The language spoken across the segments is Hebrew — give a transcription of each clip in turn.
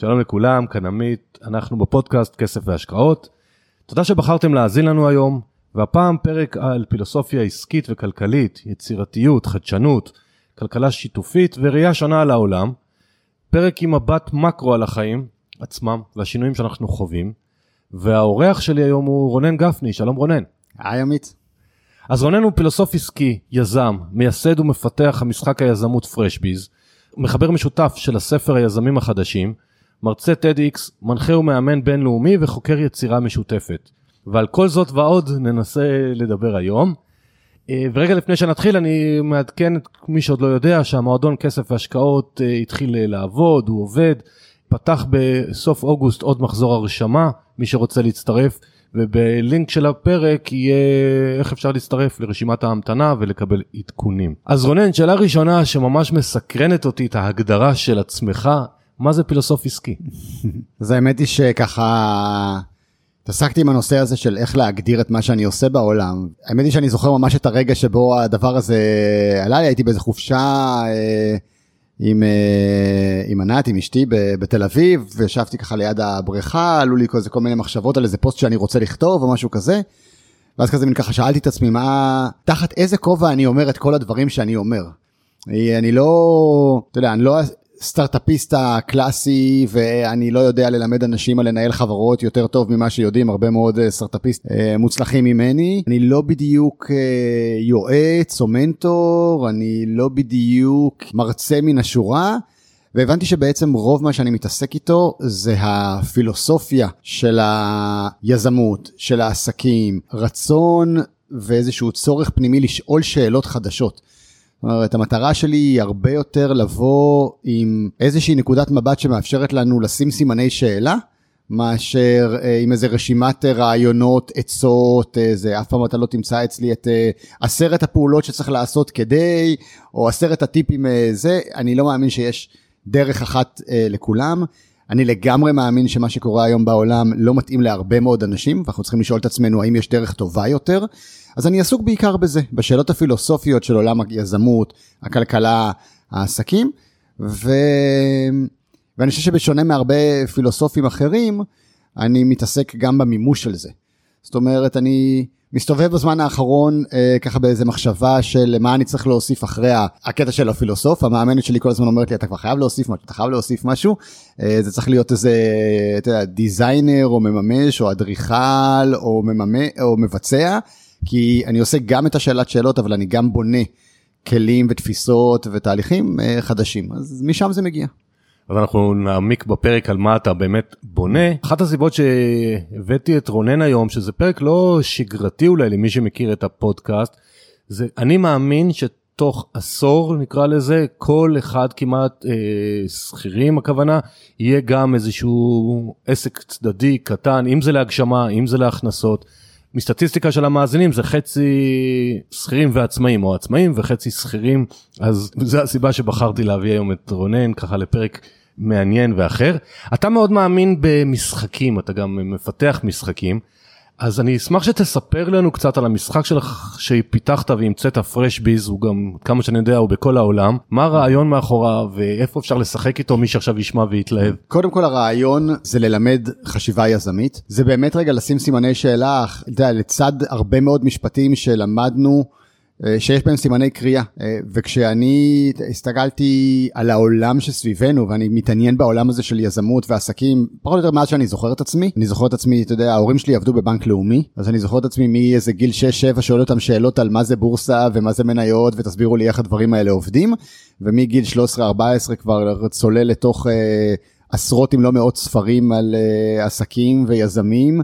שלום לכולם, כאן עמית, אנחנו בפודקאסט כסף והשקעות. תודה שבחרתם להאזין לנו היום, והפעם פרק על פילוסופיה עסקית וכלכלית, יצירתיות, חדשנות, כלכלה שיתופית וראייה שונה על העולם. פרק עם מבט מקרו על החיים עצמם והשינויים שאנחנו חווים. והאורח שלי היום הוא רונן גפני, שלום רונן. היי עמית. אז רונן הוא פילוסוף עסקי, יזם, מייסד ומפתח המשחק היזמות פרשביז, מחבר משותף של הספר היזמים החדשים, מרצה TEDx, מנחה ומאמן בינלאומי וחוקר יצירה משותפת. ועל כל זאת ועוד ננסה לדבר היום. אה, ורגע לפני שנתחיל אני מעדכן את מי שעוד לא יודע שהמועדון כסף והשקעות אה, התחיל אה, לעבוד, הוא עובד, פתח בסוף אוגוסט עוד מחזור הרשמה, מי שרוצה להצטרף, ובלינק של הפרק יהיה איך אפשר להצטרף לרשימת ההמתנה ולקבל עדכונים. אז רונן, שאלה ראשונה שממש מסקרנת אותי את ההגדרה של עצמך, מה זה פילוסוף עסקי? אז האמת היא שככה התעסקתי עם הנושא הזה של איך להגדיר את מה שאני עושה בעולם. האמת היא שאני זוכר ממש את הרגע שבו הדבר הזה עלה לי, הייתי באיזה חופשה אה, עם, אה, עם ענת, עם אשתי בתל אביב, וישבתי ככה ליד הבריכה, עלו לי כל, כל מיני מחשבות על איזה פוסט שאני רוצה לכתוב או משהו כזה. ואז כזה מין ככה שאלתי את עצמי מה, תחת איזה כובע אני אומר את כל הדברים שאני אומר. אני לא, אתה יודע, אני לא סטארטאפיסט הקלאסי ואני לא יודע ללמד אנשים על לנהל חברות יותר טוב ממה שיודעים הרבה מאוד אה, סטארטאפיסט אה, מוצלחים ממני. אני לא בדיוק אה, יועץ או מנטור, אני לא בדיוק מרצה מן השורה. והבנתי שבעצם רוב מה שאני מתעסק איתו זה הפילוסופיה של היזמות, של העסקים, רצון ואיזשהו צורך פנימי לשאול שאלות חדשות. זאת אומרת, המטרה שלי היא הרבה יותר לבוא עם איזושהי נקודת מבט שמאפשרת לנו לשים סימני שאלה, מאשר אה, עם איזה רשימת רעיונות, עצות, איזה, אה, אף פעם אתה לא תמצא אצלי את אה, עשרת הפעולות שצריך לעשות כדי, או עשרת הטיפים אה, זה, אני לא מאמין שיש דרך אחת אה, לכולם. אני לגמרי מאמין שמה שקורה היום בעולם לא מתאים להרבה מאוד אנשים, ואנחנו צריכים לשאול את עצמנו האם יש דרך טובה יותר. אז אני עסוק בעיקר בזה, בשאלות הפילוסופיות של עולם היזמות, הכלכלה, העסקים, ו... ואני חושב שבשונה מהרבה פילוסופים אחרים, אני מתעסק גם במימוש של זה. זאת אומרת, אני מסתובב בזמן האחרון אה, ככה באיזה מחשבה של מה אני צריך להוסיף אחרי הקטע של הפילוסוף, המאמנת שלי כל הזמן אומרת לי אתה כבר חייב להוסיף משהו, אתה חייב להוסיף משהו, אה, זה צריך להיות איזה, אתה יודע, דיזיינר או מממש או אדריכל או, מממש, או מבצע, כי אני עושה גם את השאלת שאלות אבל אני גם בונה כלים ותפיסות ותהליכים אה, חדשים, אז משם זה מגיע. אז אנחנו נעמיק בפרק על מה אתה באמת בונה. אחת הסיבות שהבאתי את רונן היום, שזה פרק לא שגרתי אולי למי שמכיר את הפודקאסט, זה אני מאמין שתוך עשור נקרא לזה, כל אחד כמעט אה, שכירים הכוונה, יהיה גם איזשהו עסק צדדי קטן, אם זה להגשמה, אם זה להכנסות. מסטטיסטיקה של המאזינים זה חצי שכירים ועצמאים או עצמאים וחצי שכירים אז זו הסיבה שבחרתי להביא היום את רונן ככה לפרק מעניין ואחר. אתה מאוד מאמין במשחקים, אתה גם מפתח משחקים. אז אני אשמח שתספר לנו קצת על המשחק שלך שפיתחת והמצאת פרשביז הוא גם כמה שאני יודע הוא בכל העולם מה הרעיון מאחוריו ואיפה אפשר לשחק איתו מי שעכשיו ישמע ויתלהב. קודם כל הרעיון זה ללמד חשיבה יזמית זה באמת רגע לשים סימני שאלה יודע, לצד הרבה מאוד משפטים שלמדנו שיש בהם סימני קריאה. אה, וכשאני הסתכלתי על העולם שסביבנו, ואני מתעניין בעולם הזה של יזמות ועסקים, פחות או יותר מאז שאני זוכר את עצמי, אני זוכר את עצמי, אתה יודע, ההורים שלי עבדו בבנק לאומי, אז אני זוכר את עצמי מאיזה גיל 6-7 שואל אותם שאלות על מה זה בורסה ומה זה מניות, ותסבירו לי איך הדברים האלה עובדים, ומגיל 13-14 כבר צולל לתוך אה, עשרות אם לא מאות ספרים על אה, עסקים ויזמים.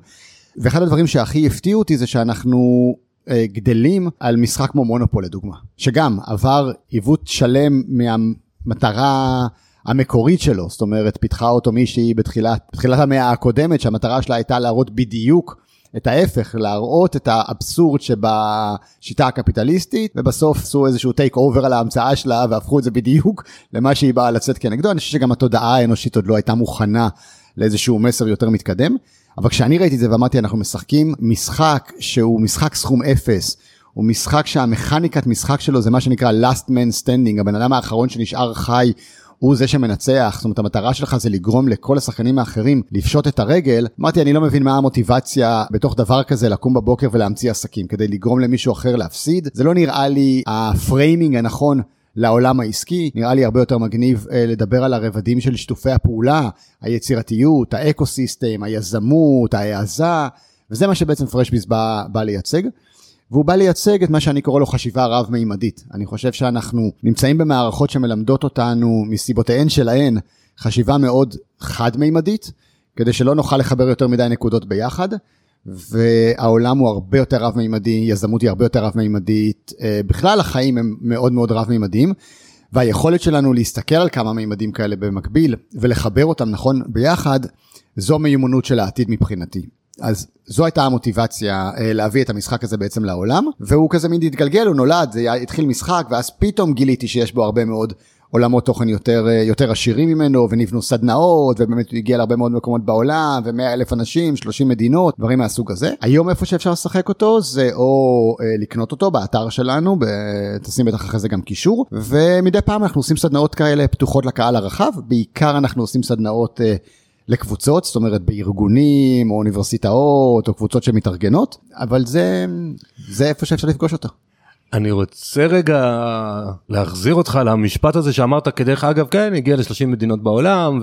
ואחד הדברים שהכי הפתיעו אותי זה שאנחנו אה, גדלים על משחק כמו מונופול לדוגמה, שגם עבר עיוות שלם מהמטרה המקורית שלו, זאת אומרת פיתחה אותו מישהי בתחילת, בתחילת המאה הקודמת שהמטרה שלה הייתה להראות בדיוק את ההפך, להראות את האבסורד שבשיטה הקפיטליסטית, ובסוף עשו איזשהו take over על ההמצאה שלה והפכו את זה בדיוק למה שהיא באה לצאת כנגדו. אני חושב שגם התודעה האנושית עוד לא הייתה מוכנה לאיזשהו מסר יותר מתקדם. אבל כשאני ראיתי את זה ואמרתי אנחנו משחקים משחק שהוא משחק סכום אפס, הוא משחק שהמכניקת משחק שלו זה מה שנקרא last man standing, הבן אדם האחרון שנשאר חי הוא זה שמנצח, זאת אומרת המטרה שלך זה לגרום לכל השחקנים האחרים לפשוט את הרגל, אמרתי אני לא מבין מה המוטיבציה בתוך דבר כזה לקום בבוקר ולהמציא עסקים כדי לגרום למישהו אחר להפסיד, זה לא נראה לי ה framing הנכון לעולם העסקי, נראה לי הרבה יותר מגניב אה, לדבר על הרבדים של שיתופי הפעולה, היצירתיות, האקו סיסטם, היזמות, ההעזה, וזה מה שבעצם פרשביס בא, בא לייצג. והוא בא לייצג את מה שאני קורא לו חשיבה רב-מימדית. אני חושב שאנחנו נמצאים במערכות שמלמדות אותנו מסיבותיהן שלהן חשיבה מאוד חד-מימדית, כדי שלא נוכל לחבר יותר מדי נקודות ביחד, והעולם הוא הרבה יותר רב-מימדי, יזמות היא הרבה יותר רב-מימדית, אה, בכלל החיים הם מאוד מאוד רב-מימדיים, והיכולת שלנו להסתכל על כמה מימדים כאלה במקביל ולחבר אותם נכון ביחד, זו מיומנות של העתיד מבחינתי. אז זו הייתה המוטיבציה אה, להביא את המשחק הזה בעצם לעולם, והוא כזה מין התגלגל, הוא נולד, זה התחיל משחק, ואז פתאום גיליתי שיש בו הרבה מאוד עולמות תוכן יותר, אה, יותר עשירים ממנו, ונבנו סדנאות, ובאמת הוא הגיע להרבה מאוד מקומות בעולם, ו-100 אלף אנשים, 30 מדינות, דברים מהסוג הזה. היום איפה שאפשר לשחק אותו זה או אה, לקנות אותו באתר שלנו, ב... תשים בטח אחרי זה גם קישור, ומדי פעם אנחנו עושים סדנאות כאלה פתוחות לקהל הרחב, בעיקר אנחנו עושים סדנאות... אה, לקבוצות, זאת אומרת בארגונים או אוניברסיטאות או קבוצות שמתארגנות, אבל זה, זה איפה שאפשר לפגוש אותו. אני רוצה רגע להחזיר אותך למשפט הזה שאמרת כדרך אגב כן הגיע ל-30 מדינות בעולם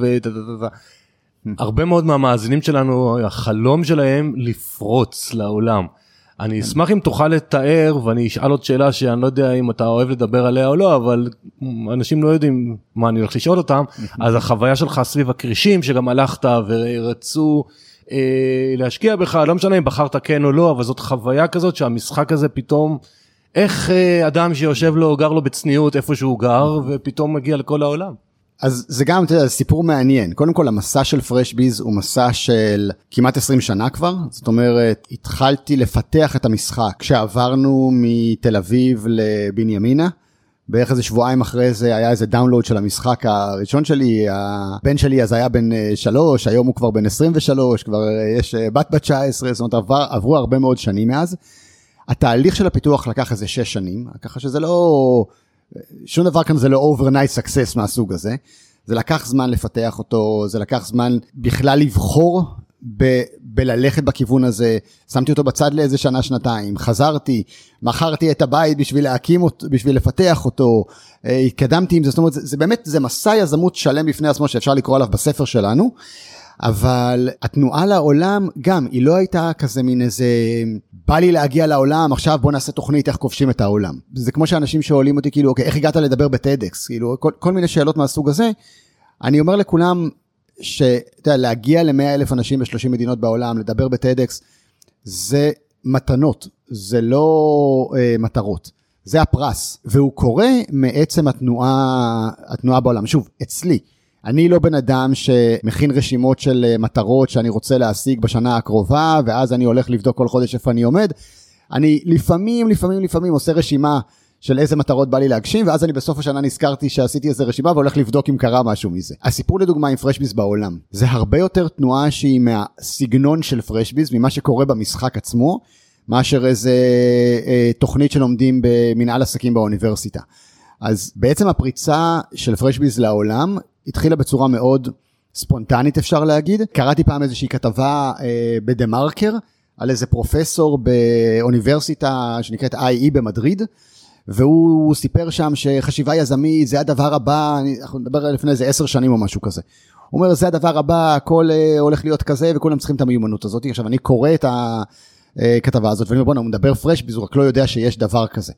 והרבה מאוד מהמאזינים שלנו החלום שלהם לפרוץ לעולם. אני אשמח אם תוכל לתאר ואני אשאל עוד שאלה שאני לא יודע אם אתה אוהב לדבר עליה או לא אבל אנשים לא יודעים מה אני הולך לשאול אותם. אז החוויה שלך סביב הכרישים שגם הלכת ורצו אה, להשקיע בך לא משנה אם בחרת כן או לא אבל זאת חוויה כזאת שהמשחק הזה פתאום איך אה, אדם שיושב לו גר לו בצניעות איפה שהוא גר ופתאום מגיע לכל העולם. אז זה גם, אתה יודע, סיפור מעניין. קודם כל, המסע של פרשביז הוא מסע של כמעט 20 שנה כבר. זאת אומרת, התחלתי לפתח את המשחק כשעברנו מתל אביב לבנימינה. בערך איזה שבועיים אחרי זה היה איזה דאונלוד של המשחק הראשון שלי, הבן שלי אז היה בן אה, שלוש, היום הוא כבר בן 23, כבר אה, יש בת בת 19, זאת אומרת עבר, עברו הרבה מאוד שנים מאז. התהליך של הפיתוח לקח איזה שש שנים, ככה שזה לא... שום דבר כאן זה לא overnight success מהסוג הזה. זה לקח זמן לפתח אותו, זה לקח זמן בכלל לבחור ב, בללכת בכיוון הזה, שמתי אותו בצד לאיזה שנה שנתיים, חזרתי, מכרתי את הבית בשביל להקים אותו, בשביל לפתח אותו, אה, התקדמתי עם זה, זאת אומרת, זה, זה באמת, זה מסע יזמות שלם בפני עצמו שאפשר לקרוא עליו בספר שלנו. אבל התנועה לעולם גם, היא לא הייתה כזה מין איזה, בא לי להגיע לעולם, עכשיו בוא נעשה תוכנית איך כובשים את העולם. זה כמו שאנשים שואלים אותי, כאילו, אוקיי, איך הגעת לדבר בטדקס? כאילו, כל, כל מיני שאלות מהסוג הזה. אני אומר לכולם, שאתה יודע, להגיע ל-100 אלף אנשים ב-30 מדינות בעולם, לדבר בטדקס, זה מתנות, זה לא אה, מטרות. זה הפרס, והוא קורה מעצם התנועה, התנועה בעולם. שוב, אצלי, אני לא בן אדם שמכין רשימות של אה, מטרות שאני רוצה להשיג בשנה הקרובה, ואז אני הולך לבדוק כל חודש איפה אני עומד. אני לפעמים, לפעמים, לפעמים עושה רשימה של איזה מטרות בא לי להגשים, ואז אני בסוף השנה נזכרתי שעשיתי איזה רשימה והולך לבדוק אם קרה משהו מזה. הסיפור לדוגמה עם פרשביס בעולם, זה הרבה יותר תנועה שהיא מהסגנון של פרשביס, ממה שקורה במשחק עצמו, מאשר איזה אה, תוכנית שלומדים במנהל עסקים באוניברסיטה. אז בעצם הפריצה של פרשביז לעולם התחילה בצורה מאוד ספונטנית אפשר להגיד. קראתי פעם איזושהי כתבה אה, בדה מרקר על איזה פרופסור באוניברסיטה שנקראת IE במדריד. והוא סיפר שם שחשיבה יזמית זה הדבר הבא, אנחנו נדבר לפני איזה עשר שנים או משהו כזה. הוא אומר זה הדבר הבא, הכל אה, הולך להיות כזה וכולם צריכים את המיומנות הזאת. עכשיו אני קורא את הכתבה הזאת ואני אומר בואנה הוא מדבר פה על ביזור רק לא יודע שיש דבר כזה.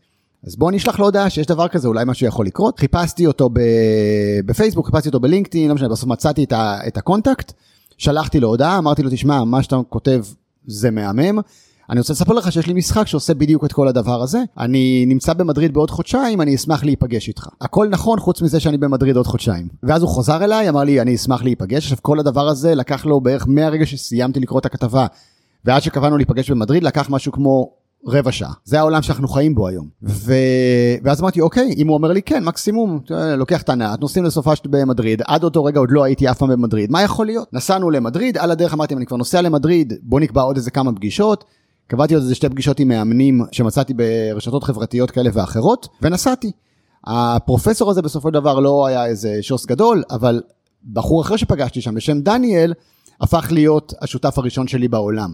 אז בוא נשלח לו הודעה שיש דבר כזה, אולי משהו יכול לקרות. חיפשתי אותו בפייסבוק, חיפשתי אותו בלינקדאין, לא משנה, בסוף מצאתי את. את ה contact, שלחתי לו הודעה, אמרתי לו, תשמע, מה שאתה כותב זה מהמם. אני רוצה לספר לך שיש לי משחק שעושה בדיוק את כל הדבר הזה. אני נמצא במדריד בעוד חודשיים, אני אשמח להיפגש איתך. הכל נכון חוץ מזה שאני במדריד עוד חודשיים. ואז הוא חזר אליי, אמר לי, אני אשמח להיפגש. עכשיו כל הדבר הזה לקח לו בערך מהרגע שסיימתי לקרוא את הכתבה ועד שקבענו להיפגש במדריד, לקח משהו כמו רבע שעה. זה העולם שאנחנו חיים בו היום. ו... ואז אמרתי, אוקיי, אם הוא אומר לי כן, מקסימום, לוקח את הנעת, נוסעים לסופה שלי במדריד, עד אותו רגע עוד לא הייתי אף פעם במדריד, מה יכול להיות? נסענו למדריד, על הדרך אמרתי, אני כבר נוסע למדריד, בוא נקבע עוד איזה כמה פגישות. קבעתי עוד איזה שתי פגישות עם מאמנים שמצאתי ברשתות חברתיות כאלה ואחרות, ונסעתי. הפרופסור הזה בסופו של דבר לא היה איזה שוס גדול, אבל בחור אחר שפגשתי שם בשם דניאל, הפך להיות השותף הראשון שלי בעולם.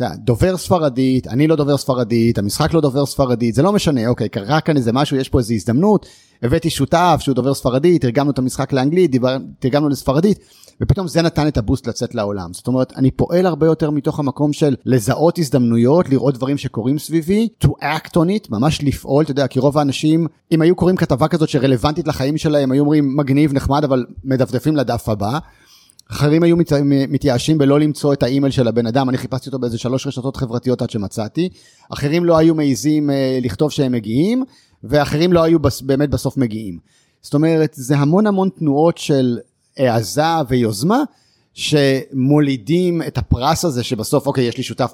דובר ספרדית, אני לא דובר ספרדית, המשחק לא דובר ספרדית, זה לא משנה, אוקיי, קרה כאן איזה משהו, יש פה איזו הזדמנות, הבאתי שותף שהוא דובר ספרדית, תרגמנו את המשחק לאנגלית, דיבר, תרגמנו לספרדית, ופתאום זה נתן את הבוסט לצאת לעולם. זאת אומרת, אני פועל הרבה יותר מתוך המקום של לזהות הזדמנויות, לראות דברים שקורים סביבי, to act on it, ממש לפעול, אתה יודע, כי רוב האנשים, אם היו קוראים כתבה כזאת שרלוונטית לחיים שלהם, היו אומרים מגניב, נחמד, אבל מדפדפים לדף הבא. אחרים היו מת, מתייאשים בלא למצוא את האימייל של הבן אדם, אני חיפשתי אותו באיזה שלוש רשתות חברתיות עד שמצאתי. אחרים לא היו מעיזים אה, לכתוב שהם מגיעים, ואחרים לא היו בס, באמת בסוף מגיעים. זאת אומרת, זה המון המון תנועות של העזה ויוזמה, שמולידים את הפרס הזה שבסוף, אוקיי, יש לי שותף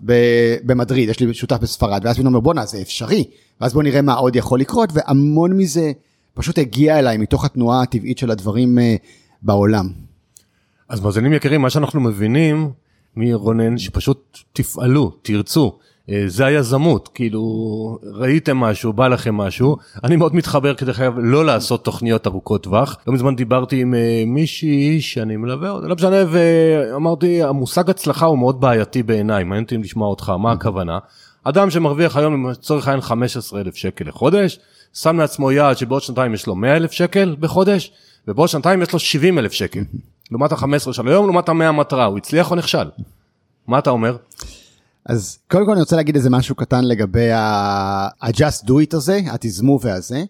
במדריד, יש לי שותף בספרד, ואז פתאום אומר, בואנה, זה אפשרי, ואז בוא נראה מה עוד יכול לקרות, והמון מזה פשוט הגיע אליי מתוך התנועה הטבעית של הדברים אה, בעולם. אז מאזינים יקרים, מה שאנחנו מבינים מרונן, שפשוט תפעלו, תרצו. אה, זה היזמות, כאילו ראיתם משהו, בא לכם משהו, אני מאוד מתחבר כדי חייב לא לעשות תוכניות ארוכות טווח. לא מזמן דיברתי עם אה, מישהי שאני מלווה, לא משנה, ואמרתי המושג הצלחה הוא מאוד בעייתי בעיניי, מעניין אותי לשמוע אותך, מה הכוונה? אדם שמרוויח היום לצורך העניין 15 אלף שקל לחודש, שם לעצמו יעד שבעוד שנתיים יש לו 100 אלף שקל בחודש, ובעוד שנתיים יש לו 70 אלף שקל. לעומת ה-15 של היום, לעומת ה-100 המטרה, הוא הצליח או נכשל? מה אתה אומר? אז קודם כל אני רוצה להגיד איזה משהו קטן לגבי ה-just do it הזה, התזמו והזה.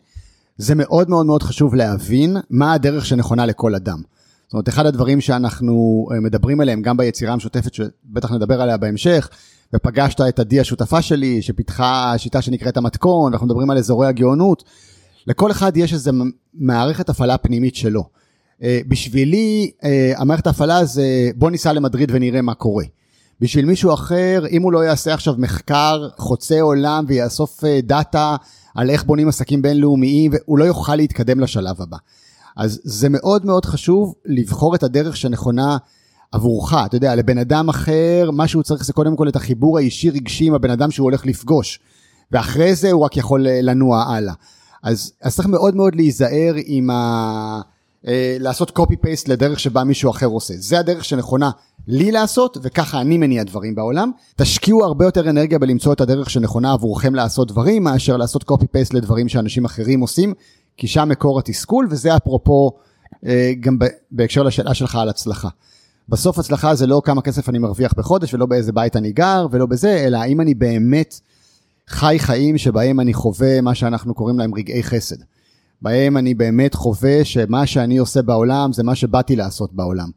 זה מאוד מאוד מאוד חשוב להבין מה הדרך שנכונה לכל אדם. זאת אומרת, אחד הדברים שאנחנו אה, מדברים עליהם, גם ביצירה המשותפת, שבטח נדבר עליה בהמשך, ופגשת את עדי השותפה שלי, שפיתחה שיטה שנקראת המתכון, אנחנו מדברים על אזורי הגאונות, לכל אחד יש איזה מערכת הפעלה פנימית שלו. אה, בשבילי, אה, המערכת ההפעלה זה בוא ניסע למדריד ונראה מה קורה. בשביל מישהו אחר, אם הוא לא יעשה עכשיו מחקר חוצה עולם ויאסוף אה, דאטה על איך בונים עסקים בינלאומיים, הוא לא יוכל להתקדם לשלב הבא. אז זה מאוד מאוד חשוב לבחור את הדרך שנכונה עבורך. אתה יודע, לבן אדם אחר, מה שהוא צריך זה קודם כל את החיבור האישי רגשי עם הבן אדם שהוא הולך לפגוש. ואחרי זה הוא רק יכול לנוע הלאה. אז, אז צריך מאוד מאוד להיזהר עם ה... אה, לעשות קופי פייסט לדרך שבה מישהו אחר עושה. זה הדרך שנכונה לי לעשות, וככה אני מניע דברים בעולם. תשקיעו הרבה יותר אנרגיה בלמצוא את הדרך שנכונה עבורכם לעשות דברים, מאשר לעשות קופי פייסט לדברים שאנשים אחרים עושים, כי שם מקור התסכול, וזה אפרופו אה, גם בהקשר לשאלה שלך על הצלחה. בסוף הצלחה זה לא כמה כסף אני מרוויח בחודש, ולא באיזה בית אני גר, ולא בזה, אלא האם אני באמת חי חיים שבהם אני חווה מה שאנחנו קוראים להם רגעי חסד. בהם אני באמת חווה שמה שאני עושה בעולם זה מה שבאתי לעשות בעולם.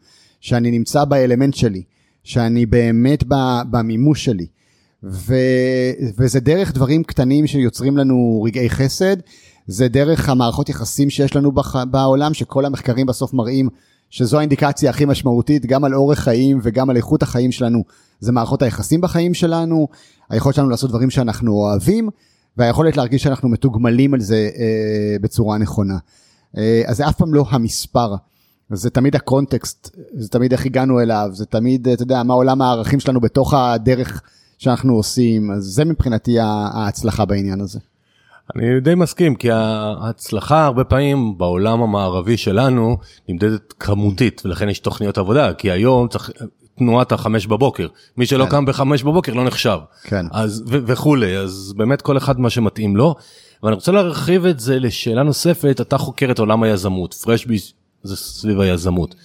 שאני נמצא באלמנט שלי, שאני באמת במימוש שלי. ו, וזה דרך דברים קטנים שיוצרים לנו רגעי חסד, זה דרך המערכות יחסים שיש לנו בח, בעולם, שכל המחקרים בסוף מראים שזו האינדיקציה הכי משמעותית, גם על אורך חיים וגם על איכות החיים שלנו, זה מערכות היחסים בחיים שלנו, היכולת שלנו לעשות דברים שאנחנו אוהבים, והיכולת להרגיש שאנחנו מתוגמלים על זה אה, בצורה נכונה. אה, אז זה אף פעם לא המספר, זה תמיד הקונטקסט, זה תמיד איך הגענו אליו, זה תמיד, אתה יודע, מה עולם הערכים שלנו בתוך הדרך שאנחנו עושים, אז זה מבחינתי ההצלחה בעניין הזה. אני די מסכים כי ההצלחה הרבה פעמים בעולם המערבי שלנו נמדדת כמותית ולכן יש תוכניות עבודה כי היום צריך תנועת החמש בבוקר מי שלא כן. קם בחמש בבוקר לא נחשב כן. אז ו- וכולי אז באמת כל אחד מה שמתאים לו. ואני רוצה להרחיב את זה לשאלה נוספת אתה חוקר את עולם היזמות פרשבי זה סביב היזמות.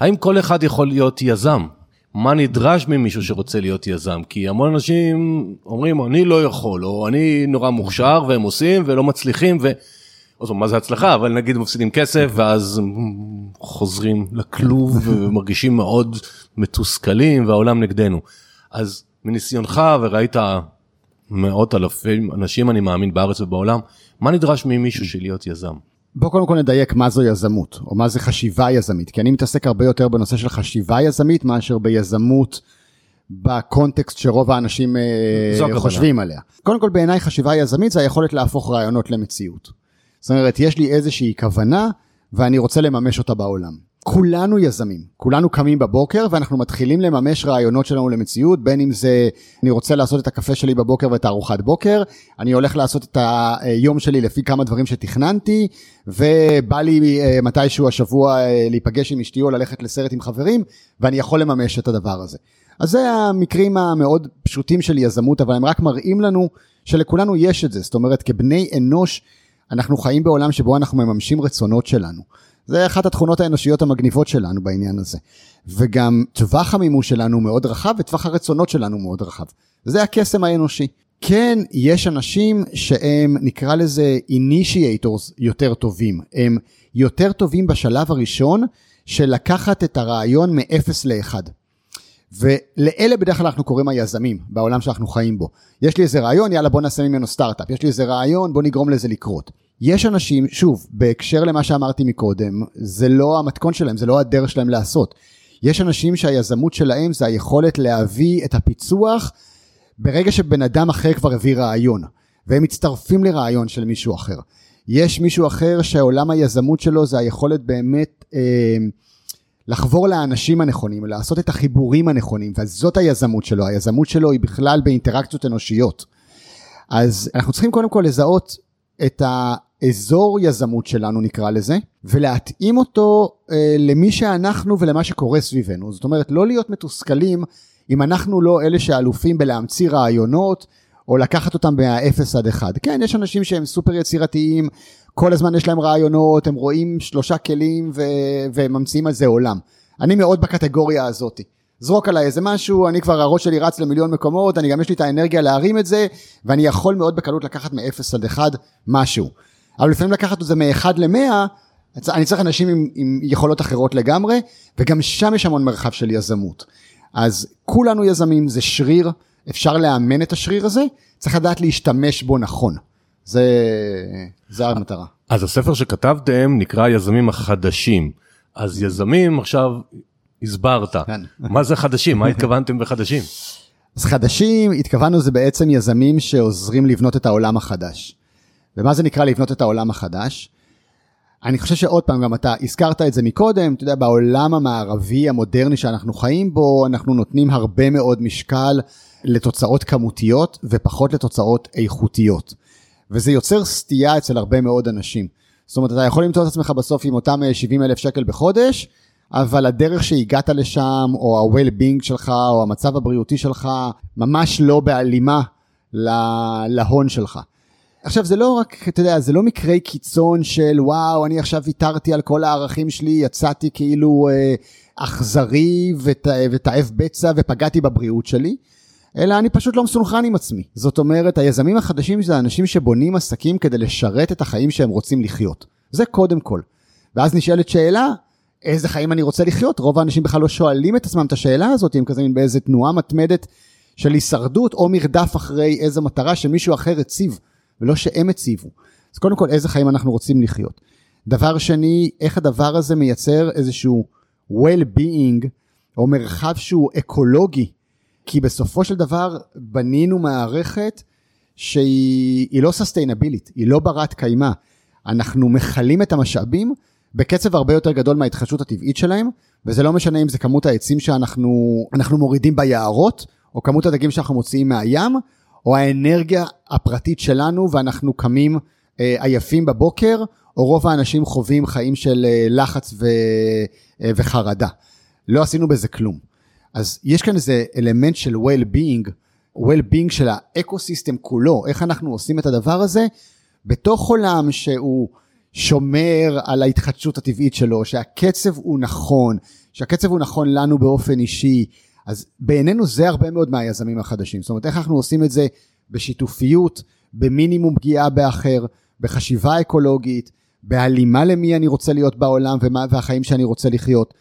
האם כל אחד יכול להיות יזם? מה נדרש ממישהו שרוצה להיות יזם? כי המון אנשים אומרים אני לא יכול או אני נורא מוכשר והם עושים ולא מצליחים ו... זאת אומרת, מה זה הצלחה אבל נגיד מפסידים כסף ואז חוזרים לכלוב ומרגישים מאוד מתוסכלים והעולם נגדנו. אז מניסיונך וראית מאות אלפים אנשים אני מאמין בארץ ובעולם מה נדרש ממישהו של להיות יזם? בוא קודם כל נדייק מה זו יזמות או מה זה חשיבה יזמית כי אני מתעסק הרבה יותר בנושא של חשיבה יזמית מאשר ביזמות בקונטקסט שרוב האנשים אה, חושבים עליה. קודם כל בעיניי חשיבה יזמית זה היכולת להפוך רעיונות למציאות. זאת אומרת יש לי איזושהי כוונה ואני רוצה לממש אותה בעולם. כולנו יזמים, כולנו קמים בבוקר ואנחנו מתחילים לממש רעיונות שלנו למציאות, בין אם זה אני רוצה לעשות את הקפה שלי בבוקר ואת הארוחת בוקר, אני הולך לעשות את היום שלי לפי כמה דברים שתכננתי, ובא לי אה, מתישהו השבוע אה, להיפגש עם אשתי או ללכת לסרט עם חברים, ואני יכול לממש את הדבר הזה. אז זה המקרים המאוד פשוטים של יזמות, אבל הם רק מראים לנו שלכולנו יש את זה, זאת אומרת כבני אנוש אנחנו חיים בעולם שבו אנחנו מממשים רצונות שלנו. זה אחת התכונות האנושיות המגניבות שלנו בעניין הזה. וגם טווח המימוש שלנו מאוד רחב וטווח הרצונות שלנו מאוד רחב. זה הקסם האנושי. כן, יש אנשים שהם נקרא לזה אינישיאטורס יותר טובים. הם יותר טובים בשלב הראשון של לקחת את הרעיון מ-0 ל-1. ולאלה בדרך כלל אנחנו קוראים היזמים בעולם שאנחנו חיים בו. יש לי איזה רעיון, יאללה בוא נעשה ממנו סטארט-אפ. יש לי איזה רעיון, בוא נגרום לזה לקרות. יש אנשים, שוב, בהקשר למה שאמרתי מקודם, זה לא המתכון שלהם, זה לא הדרך שלהם לעשות. יש אנשים שהיזמות שלהם זה היכולת להביא את הפיצוח ברגע שבן אדם אחר כבר הביא רעיון, והם מצטרפים לרעיון של מישהו אחר. יש מישהו אחר שעולם היזמות שלו זה היכולת באמת אה, לחבור לאנשים הנכונים, לעשות את החיבורים הנכונים, וזאת היזמות שלו. היזמות שלו היא בכלל באינטראקציות אנושיות. אז אנחנו צריכים קודם כל לזהות את האזור יזמות שלנו נקרא לזה, ולהתאים אותו אה, למי שאנחנו ולמה שקורה סביבנו. זאת אומרת, לא להיות מתוסכלים אם אנחנו לא אלה שאלופים בלהמציא רעיונות, או לקחת אותם מה-0 עד 1. כן, יש אנשים שהם סופר יצירתיים, כל הזמן יש להם רעיונות, הם רואים שלושה כלים ו- וממציאים על זה עולם. אני מאוד בקטגוריה הזאתי. זרוק עליי איזה משהו, אני כבר הראש שלי רץ למיליון מקומות, אני גם יש לי את האנרגיה להרים את זה, ואני יכול מאוד בקלות לקחת מ-0 עד 1 משהו. אבל לפעמים לקחת את זה מ-1 ל-100, אני צריך אנשים עם, עם יכולות אחרות לגמרי, וגם שם יש המון מרחב של יזמות. אז כולנו יזמים, זה שריר, אפשר לאמן את השריר הזה, צריך לדעת להשתמש בו נכון. זה, זה המטרה. אז הספר שכתבתם נקרא היזמים החדשים. אז יזמים עכשיו הסברת, כן. מה זה חדשים? מה התכוונתם בחדשים? אז חדשים, התכוונו זה בעצם יזמים שעוזרים לבנות את העולם החדש. ומה זה נקרא לבנות את העולם החדש? אני חושב שעוד פעם, גם אתה הזכרת את זה מקודם, אתה יודע, בעולם המערבי המודרני שאנחנו חיים בו, אנחנו נותנים הרבה מאוד משקל לתוצאות כמותיות ופחות לתוצאות איכותיות. וזה יוצר סטייה אצל הרבה מאוד אנשים. זאת אומרת, אתה יכול למצוא את עצמך בסוף עם אותם 70 אלף שקל בחודש, אבל הדרך שהגעת לשם, או ה-well-being שלך, או המצב הבריאותי שלך, ממש לא בהלימה להון שלך. עכשיו זה לא רק, אתה יודע, זה לא מקרי קיצון של וואו, אני עכשיו ויתרתי על כל הערכים שלי, יצאתי כאילו אה, אכזרי ותאב בצע ופגעתי בבריאות שלי, אלא אני פשוט לא מסונכרן עם עצמי. זאת אומרת, היזמים החדשים זה אנשים שבונים עסקים כדי לשרת את החיים שהם רוצים לחיות. זה קודם כל. ואז נשאלת שאלה, איזה חיים אני רוצה לחיות? רוב האנשים בכלל לא שואלים את עצמם את השאלה הזאת, הם כזה באיזה תנועה מתמדת של הישרדות או מרדף אחרי איזו מטרה שמישהו אחר הציב, ולא שהם הציבו. אז קודם כל, איזה חיים אנחנו רוצים לחיות. דבר שני, איך הדבר הזה מייצר איזשהו well-being, או מרחב שהוא אקולוגי, כי בסופו של דבר בנינו מערכת שהיא לא סוסטיינבילית, היא לא ברת קיימא. אנחנו מכלים את המשאבים בקצב הרבה יותר גדול מההתחדשות הטבעית שלהם, וזה לא משנה אם זה כמות העצים שאנחנו מורידים ביערות, או כמות הדגים שאנחנו מוציאים מהים, או האנרגיה הפרטית שלנו ואנחנו קמים אה, עייפים בבוקר, או רוב האנשים חווים חיים של אה, לחץ ו, אה, וחרדה. לא עשינו בזה כלום. אז יש כאן איזה אלמנט של well-being, well-being של האקו-סיסטם כולו, איך אנחנו עושים את הדבר הזה בתוך עולם שהוא שומר על ההתחדשות הטבעית שלו, שהקצב הוא נכון, שהקצב הוא נכון לנו באופן אישי, אז בעינינו זה הרבה מאוד מהיזמים החדשים. זאת אומרת, איך אנחנו עושים את זה בשיתופיות, במינימום פגיעה באחר, בחשיבה אקולוגית, בהלימה למי אני רוצה להיות בעולם ומה, והחיים שאני רוצה לחיות.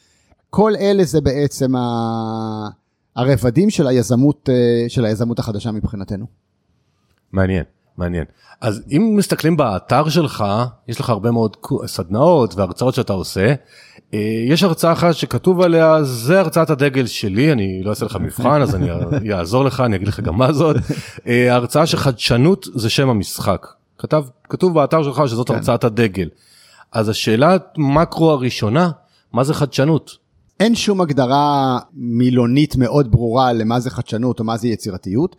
כל אלה זה בעצם ה... הרבדים של היזמות, אה, של היזמות החדשה מבחינתנו. מעניין, מעניין. אז אם מסתכלים באתר שלך, יש לך הרבה מאוד סדנאות והרצאות שאתה עושה. אה, יש הרצאה אחת שכתוב עליה, זה הרצאת הדגל שלי, אני לא אעשה לך מבחן, אז אני אעזור לך, אני אגיד לך גם מה זאת. אה, ההרצאה שחדשנות זה שם המשחק. כתב, כתוב באתר שלך שזאת כן. הרצאת הדגל. אז השאלה מקרו הראשונה, מה זה חדשנות? אין שום הגדרה מילונית מאוד ברורה למה זה חדשנות או מה זה יצירתיות,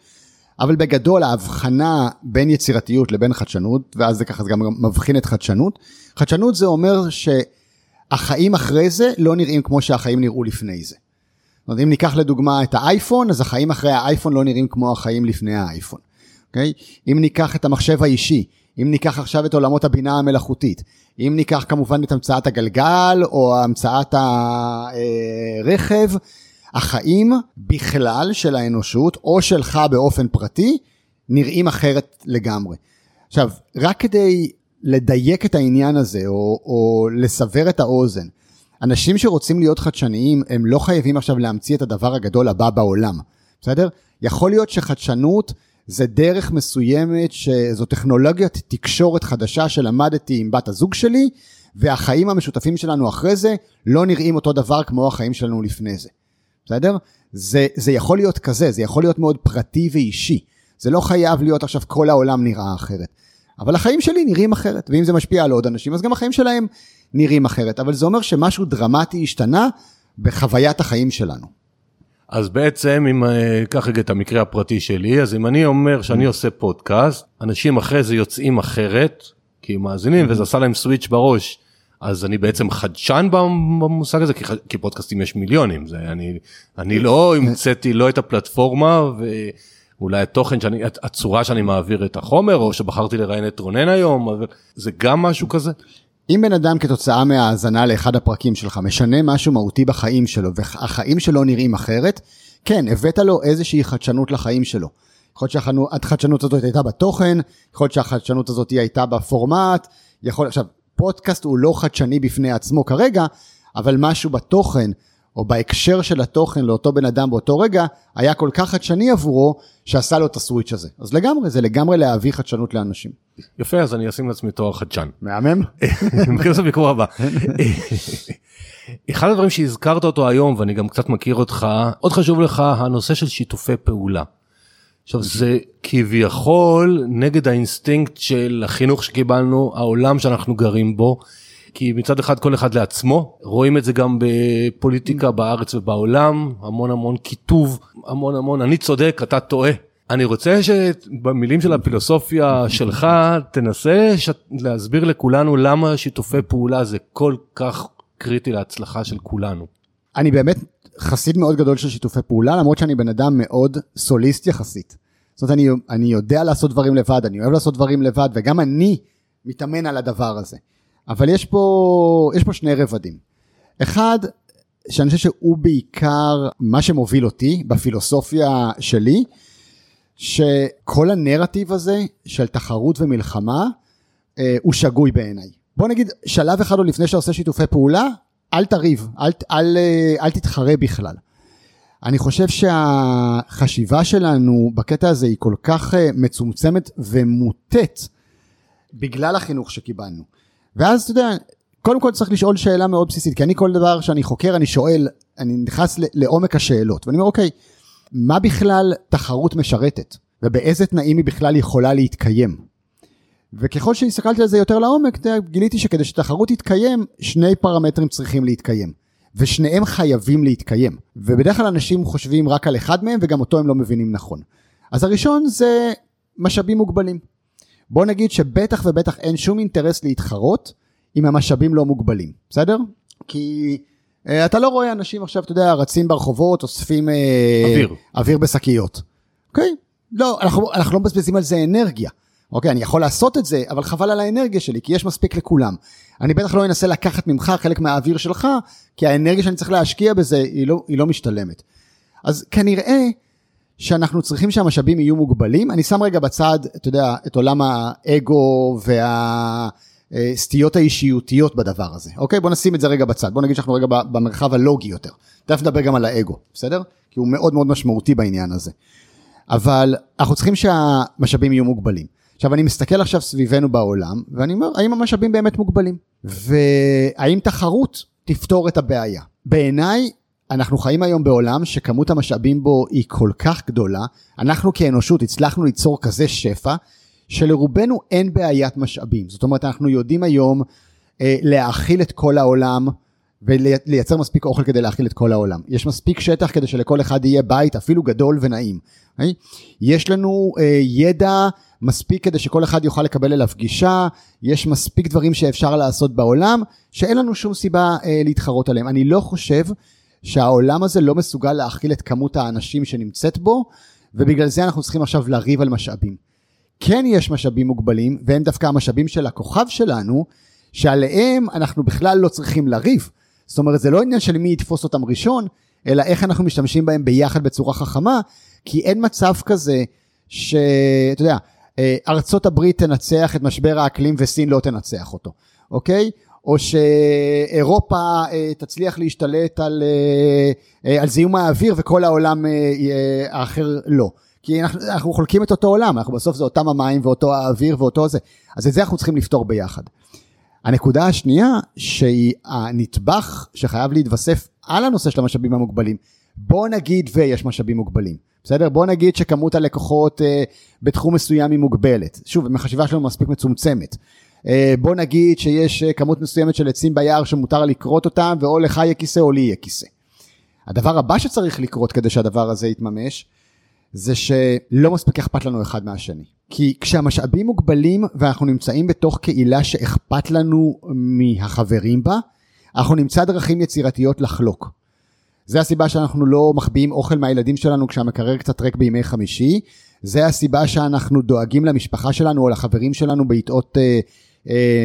אבל בגדול ההבחנה בין יצירתיות לבין חדשנות, ואז זה ככה זה גם מבחין את חדשנות, חדשנות זה אומר שהחיים אחרי זה לא נראים כמו שהחיים נראו לפני זה. זאת אומרת, אם ניקח לדוגמה את האייפון, אז החיים אחרי האייפון לא נראים כמו החיים לפני האייפון. אוקיי? אם ניקח את המחשב האישי, אם ניקח עכשיו את עולמות הבינה המלאכותית, אם ניקח כמובן את המצאת הגלגל או המצאת הרכב, החיים בכלל של האנושות או שלך באופן פרטי נראים אחרת לגמרי. עכשיו, רק כדי לדייק את העניין הזה או, או לסבר את האוזן, אנשים שרוצים להיות חדשניים הם לא חייבים עכשיו להמציא את הדבר הגדול הבא בעולם, בסדר? יכול להיות שחדשנות זה דרך מסוימת שזו טכנולוגיית תקשורת חדשה שלמדתי עם בת הזוג שלי, והחיים המשותפים שלנו אחרי זה לא נראים אותו דבר כמו החיים שלנו לפני זה. בסדר? זה, זה יכול להיות כזה, זה יכול להיות מאוד פרטי ואישי. זה לא חייב להיות עכשיו כל העולם נראה אחרת. אבל החיים שלי נראים אחרת, ואם זה משפיע על עוד אנשים, אז גם החיים שלהם נראים אחרת. אבל זה אומר שמשהו דרמטי השתנה בחוויית החיים שלנו. אז בעצם אם אקח אה, רגע את המקרה הפרטי שלי אז אם אני אומר שאני mm. עושה פודקאסט אנשים אחרי זה יוצאים אחרת כי הם מאזינים mm. וזה עשה להם סוויץ' בראש אז אני בעצם חדשן במושג הזה כי, כי פודקאסטים יש מיליונים זה אני אני לא המצאתי לא את הפלטפורמה ואולי התוכן שאני הצורה שאני מעביר את החומר או שבחרתי לראיין את רונן היום אבל זה גם משהו כזה. אם בן אדם כתוצאה מהאזנה לאחד הפרקים שלך משנה משהו מהותי בחיים שלו והחיים שלו נראים אחרת, כן, הבאת לו איזושהי חדשנות לחיים שלו. יכול להיות שהחדשנות הזאת הייתה בתוכן, יכול להיות שהחדשנות הזאת הייתה בפורמט, יכול, עכשיו, פודקאסט הוא לא חדשני בפני עצמו כרגע, אבל משהו בתוכן, או בהקשר של התוכן לאותו בן אדם באותו רגע, היה כל כך חדשני עבורו, שעשה לו את הסוויץ' הזה. אז לגמרי, זה לגמרי להביא חדשנות לאנשים. יפה, אז אני אשים לעצמי תואר חדשן. מהמם. מכיר את הביקור הבא. אחד הדברים שהזכרת אותו היום, ואני גם קצת מכיר אותך, עוד חשוב לך הנושא של שיתופי פעולה. עכשיו זה כביכול נגד האינסטינקט של החינוך שקיבלנו, העולם שאנחנו גרים בו. כי מצד אחד כל אחד לעצמו, רואים את זה גם בפוליטיקה בארץ ובעולם, המון המון קיטוב, המון המון אני צודק, אתה טועה. אני רוצה שבמילים של הפילוסופיה שלך תנסה להסביר לכולנו למה שיתופי פעולה זה כל כך קריטי להצלחה של כולנו. אני באמת חסיד מאוד גדול של שיתופי פעולה למרות שאני בן אדם מאוד סוליסט יחסית. זאת אומרת אני, אני יודע לעשות דברים לבד, אני אוהב לעשות דברים לבד וגם אני מתאמן על הדבר הזה. אבל יש פה, יש פה שני רבדים. אחד, שאני חושב שהוא בעיקר מה שמוביל אותי בפילוסופיה שלי, שכל הנרטיב הזה של תחרות ומלחמה אה, הוא שגוי בעיניי. בוא נגיד שלב אחד עוד לפני שאתה עושה שיתופי פעולה, אל תריב, אל, אל, אה, אל תתחרה בכלל. אני חושב שהחשיבה שלנו בקטע הזה היא כל כך אה, מצומצמת ומוטית בגלל החינוך שקיבלנו. ואז אתה יודע, קודם כל צריך לשאול שאלה מאוד בסיסית, כי אני כל דבר שאני חוקר אני שואל, אני נכנס לעומק השאלות, ואני אומר אוקיי, מה בכלל תחרות משרתת, ובאיזה תנאים היא בכלל יכולה להתקיים. וככל שהסתכלתי על זה יותר לעומק, גיליתי שכדי שתחרות תתקיים, שני פרמטרים צריכים להתקיים. ושניהם חייבים להתקיים. ובדרך כלל אנשים חושבים רק על אחד מהם, וגם אותו הם לא מבינים נכון. אז הראשון זה משאבים מוגבלים. בוא נגיד שבטח ובטח אין שום אינטרס להתחרות אם המשאבים לא מוגבלים, בסדר? כי uh, אתה לא רואה אנשים עכשיו, אתה יודע, רצים ברחובות, אוספים uh, אוויר, אוויר בשקיות. אוקיי? לא, אנחנו, אנחנו לא מבזבזים על זה אנרגיה. אוקיי, אני יכול לעשות את זה, אבל חבל על האנרגיה שלי, כי יש מספיק לכולם. אני בטח לא אנסה לקחת ממך חלק מהאוויר שלך, כי האנרגיה שאני צריך להשקיע בזה היא לא, היא לא משתלמת. אז כנראה שאנחנו צריכים שהמשאבים יהיו מוגבלים. אני שם רגע בצד, אתה יודע, את עולם האגו והסטיות האישיותיות בדבר הזה. אוקיי? בוא נשים את זה רגע בצד. בוא נגיד שאנחנו רגע במרחב הלוגי יותר. תכף נדבר גם על האגו, בסדר? כי הוא מאוד מאוד משמעותי בעניין הזה. אבל אנחנו צריכים שהמשאבים יהיו מוגבלים. עכשיו אני מסתכל עכשיו סביבנו בעולם ואני אומר האם המשאבים באמת מוגבלים והאם תחרות תפתור את הבעיה. בעיניי אנחנו חיים היום בעולם שכמות המשאבים בו היא כל כך גדולה, אנחנו כאנושות הצלחנו ליצור כזה שפע, שלרובנו אין בעיית משאבים. זאת אומרת, אנחנו יודעים היום אה, להאכיל את כל העולם ולייצר מספיק אוכל כדי להאכיל את כל העולם. יש מספיק שטח כדי שלכל אחד יהיה בית אפילו גדול ונעים. Okay? יש לנו uh, ידע מספיק כדי שכל אחד יוכל לקבל אליו גישה, יש מספיק דברים שאפשר לעשות בעולם, שאין לנו שום סיבה uh, להתחרות עליהם. אני לא חושב שהעולם הזה לא מסוגל להכיל את כמות האנשים שנמצאת בו, ובגלל זה אנחנו צריכים עכשיו לריב על משאבים. כן יש משאבים מוגבלים, והם דווקא המשאבים של הכוכב שלנו, שעליהם אנחנו בכלל לא צריכים לריב. זאת אומרת, זה לא עניין של מי יתפוס אותם ראשון, אלא איך אנחנו משתמשים בהם ביחד בצורה חכמה, כי אין מצב כזה שאתה יודע, אה, ארצות הברית תנצח את משבר האקלים וסין לא תנצח אותו, אוקיי? או שאירופה אה, תצליח להשתלט על, אה, על זיהום האוויר וכל העולם האחר לא. כי אנחנו, אנחנו חולקים את אותו עולם, אנחנו בסוף זה אותם המים ואותו האוויר ואותו זה. אז את זה אנחנו צריכים לפתור ביחד. הנקודה השנייה שהיא הנדבך שחייב להתווסף על הנושא של המשאבים המוגבלים. בוא נגיד ויש משאבים מוגבלים, בסדר? בוא נגיד שכמות הלקוחות אה, בתחום מסוים היא מוגבלת. שוב, החשיבה שלנו מספיק מצומצמת. אה, בוא נגיד שיש אה, כמות מסוימת של עצים ביער שמותר לכרות אותם ואו לך יהיה כיסא או לי יהיה כיסא. הדבר הבא שצריך לקרות כדי שהדבר הזה יתממש זה שלא מספיק אכפת לנו אחד מהשני. כי כשהמשאבים מוגבלים ואנחנו נמצאים בתוך קהילה שאכפת לנו מהחברים בה, אנחנו נמצא דרכים יצירתיות לחלוק. זה הסיבה שאנחנו לא מחביאים אוכל מהילדים שלנו כשהמקרר קצת ריק בימי חמישי, זה הסיבה שאנחנו דואגים למשפחה שלנו או לחברים שלנו בעיתות אה,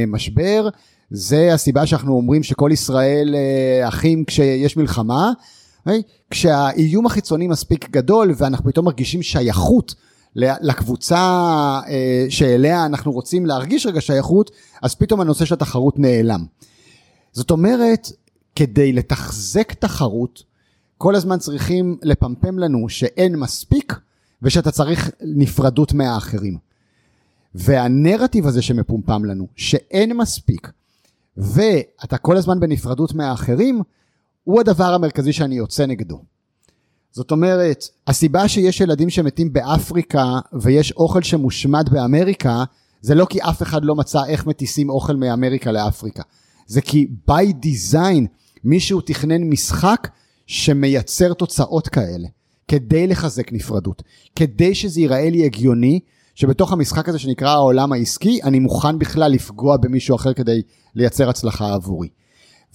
משבר, זה הסיבה שאנחנו אומרים שכל ישראל אה, אחים כשיש מלחמה? אוקיי? כשהאיום החיצוני מספיק גדול ואנחנו פתאום מרגישים שייכות לקבוצה אה, שאליה אנחנו רוצים להרגיש רגע שייכות, אז פתאום הנושא של התחרות נעלם. זאת אומרת, כדי לתחזק תחרות, כל הזמן צריכים לפמפם לנו שאין מספיק ושאתה צריך נפרדות מהאחרים. והנרטיב הזה שמפומפם לנו, שאין מספיק, ואתה כל הזמן בנפרדות מהאחרים, הוא הדבר המרכזי שאני יוצא נגדו. זאת אומרת, הסיבה שיש ילדים שמתים באפריקה ויש אוכל שמושמד באמריקה, זה לא כי אף אחד לא מצא איך מטיסים אוכל מאמריקה לאפריקה. זה כי by design מישהו תכנן משחק שמייצר תוצאות כאלה, כדי לחזק נפרדות, כדי שזה ייראה לי הגיוני, שבתוך המשחק הזה שנקרא העולם העסקי, אני מוכן בכלל לפגוע במישהו אחר כדי לייצר הצלחה עבורי.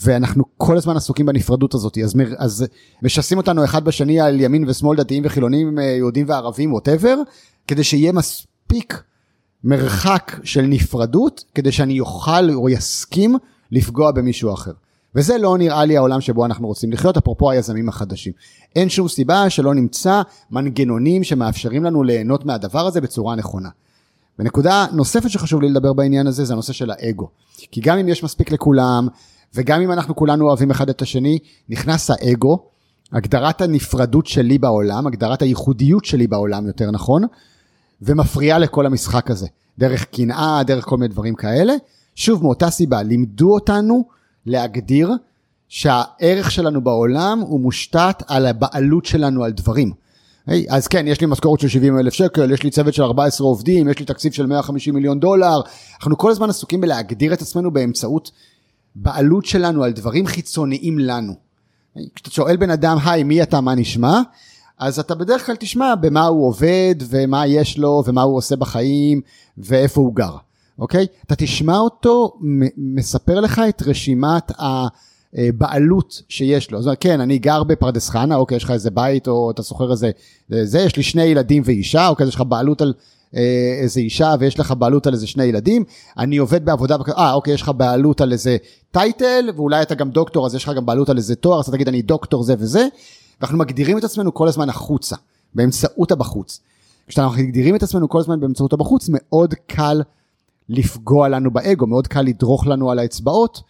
ואנחנו כל הזמן עסוקים בנפרדות הזאת, אז, אז משסים אותנו אחד בשני על ימין ושמאל, דתיים וחילונים, אה, יהודים וערבים, ווטאבר, כדי שיהיה מספיק מרחק של נפרדות, כדי שאני אוכל או יסכים לפגוע במישהו אחר. וזה לא נראה לי העולם שבו אנחנו רוצים לחיות, אפרופו היזמים החדשים. אין שום סיבה שלא נמצא מנגנונים שמאפשרים לנו ליהנות מהדבר הזה בצורה נכונה. ונקודה נוספת שחשוב לי לדבר בעניין הזה זה הנושא של האגו. כי גם אם יש מספיק לכולם, וגם אם אנחנו כולנו אוהבים אחד את השני, נכנס האגו, הגדרת הנפרדות שלי בעולם, הגדרת הייחודיות שלי בעולם יותר נכון, ומפריעה לכל המשחק הזה, דרך קנאה, דרך כל מיני דברים כאלה. שוב, מאותה סיבה, לימדו אותנו להגדיר שהערך שלנו בעולם הוא מושתת על הבעלות שלנו על דברים. אז כן, יש לי משכורת של 70 אלף שקל, יש לי צוות של 14 עובדים, יש לי תקציב של 150 מיליון דולר. אנחנו כל הזמן עסוקים בלהגדיר את עצמנו באמצעות בעלות שלנו על דברים חיצוניים לנו. כשאתה שואל בן אדם, היי, מי אתה, מה נשמע? אז אתה בדרך כלל תשמע במה הוא עובד, ומה יש לו, ומה הוא עושה בחיים, ואיפה הוא גר, אוקיי? אתה תשמע אותו מספר לך את רשימת הבעלות שיש לו. זאת אומרת, כן, אני גר בפרדס חנה, אוקיי, יש לך איזה בית, או אתה שוכר איזה, זה, יש לי שני ילדים ואישה, אוקיי, יש לך בעלות על אה, איזה אישה ויש לך בעלות על איזה שני ילדים, אני עובד בעבודה, אה אוקיי יש לך בעלות על איזה טייטל ואולי אתה גם דוקטור אז יש לך גם בעלות על איזה תואר, אז אתה תגיד אני דוקטור זה וזה, ואנחנו מגדירים את עצמנו כל הזמן החוצה, באמצעות הבחוץ. כשאנחנו מגדירים את עצמנו כל הזמן באמצעות הבחוץ, מאוד קל לפגוע לנו באגו, מאוד קל לדרוך לנו על האצבעות,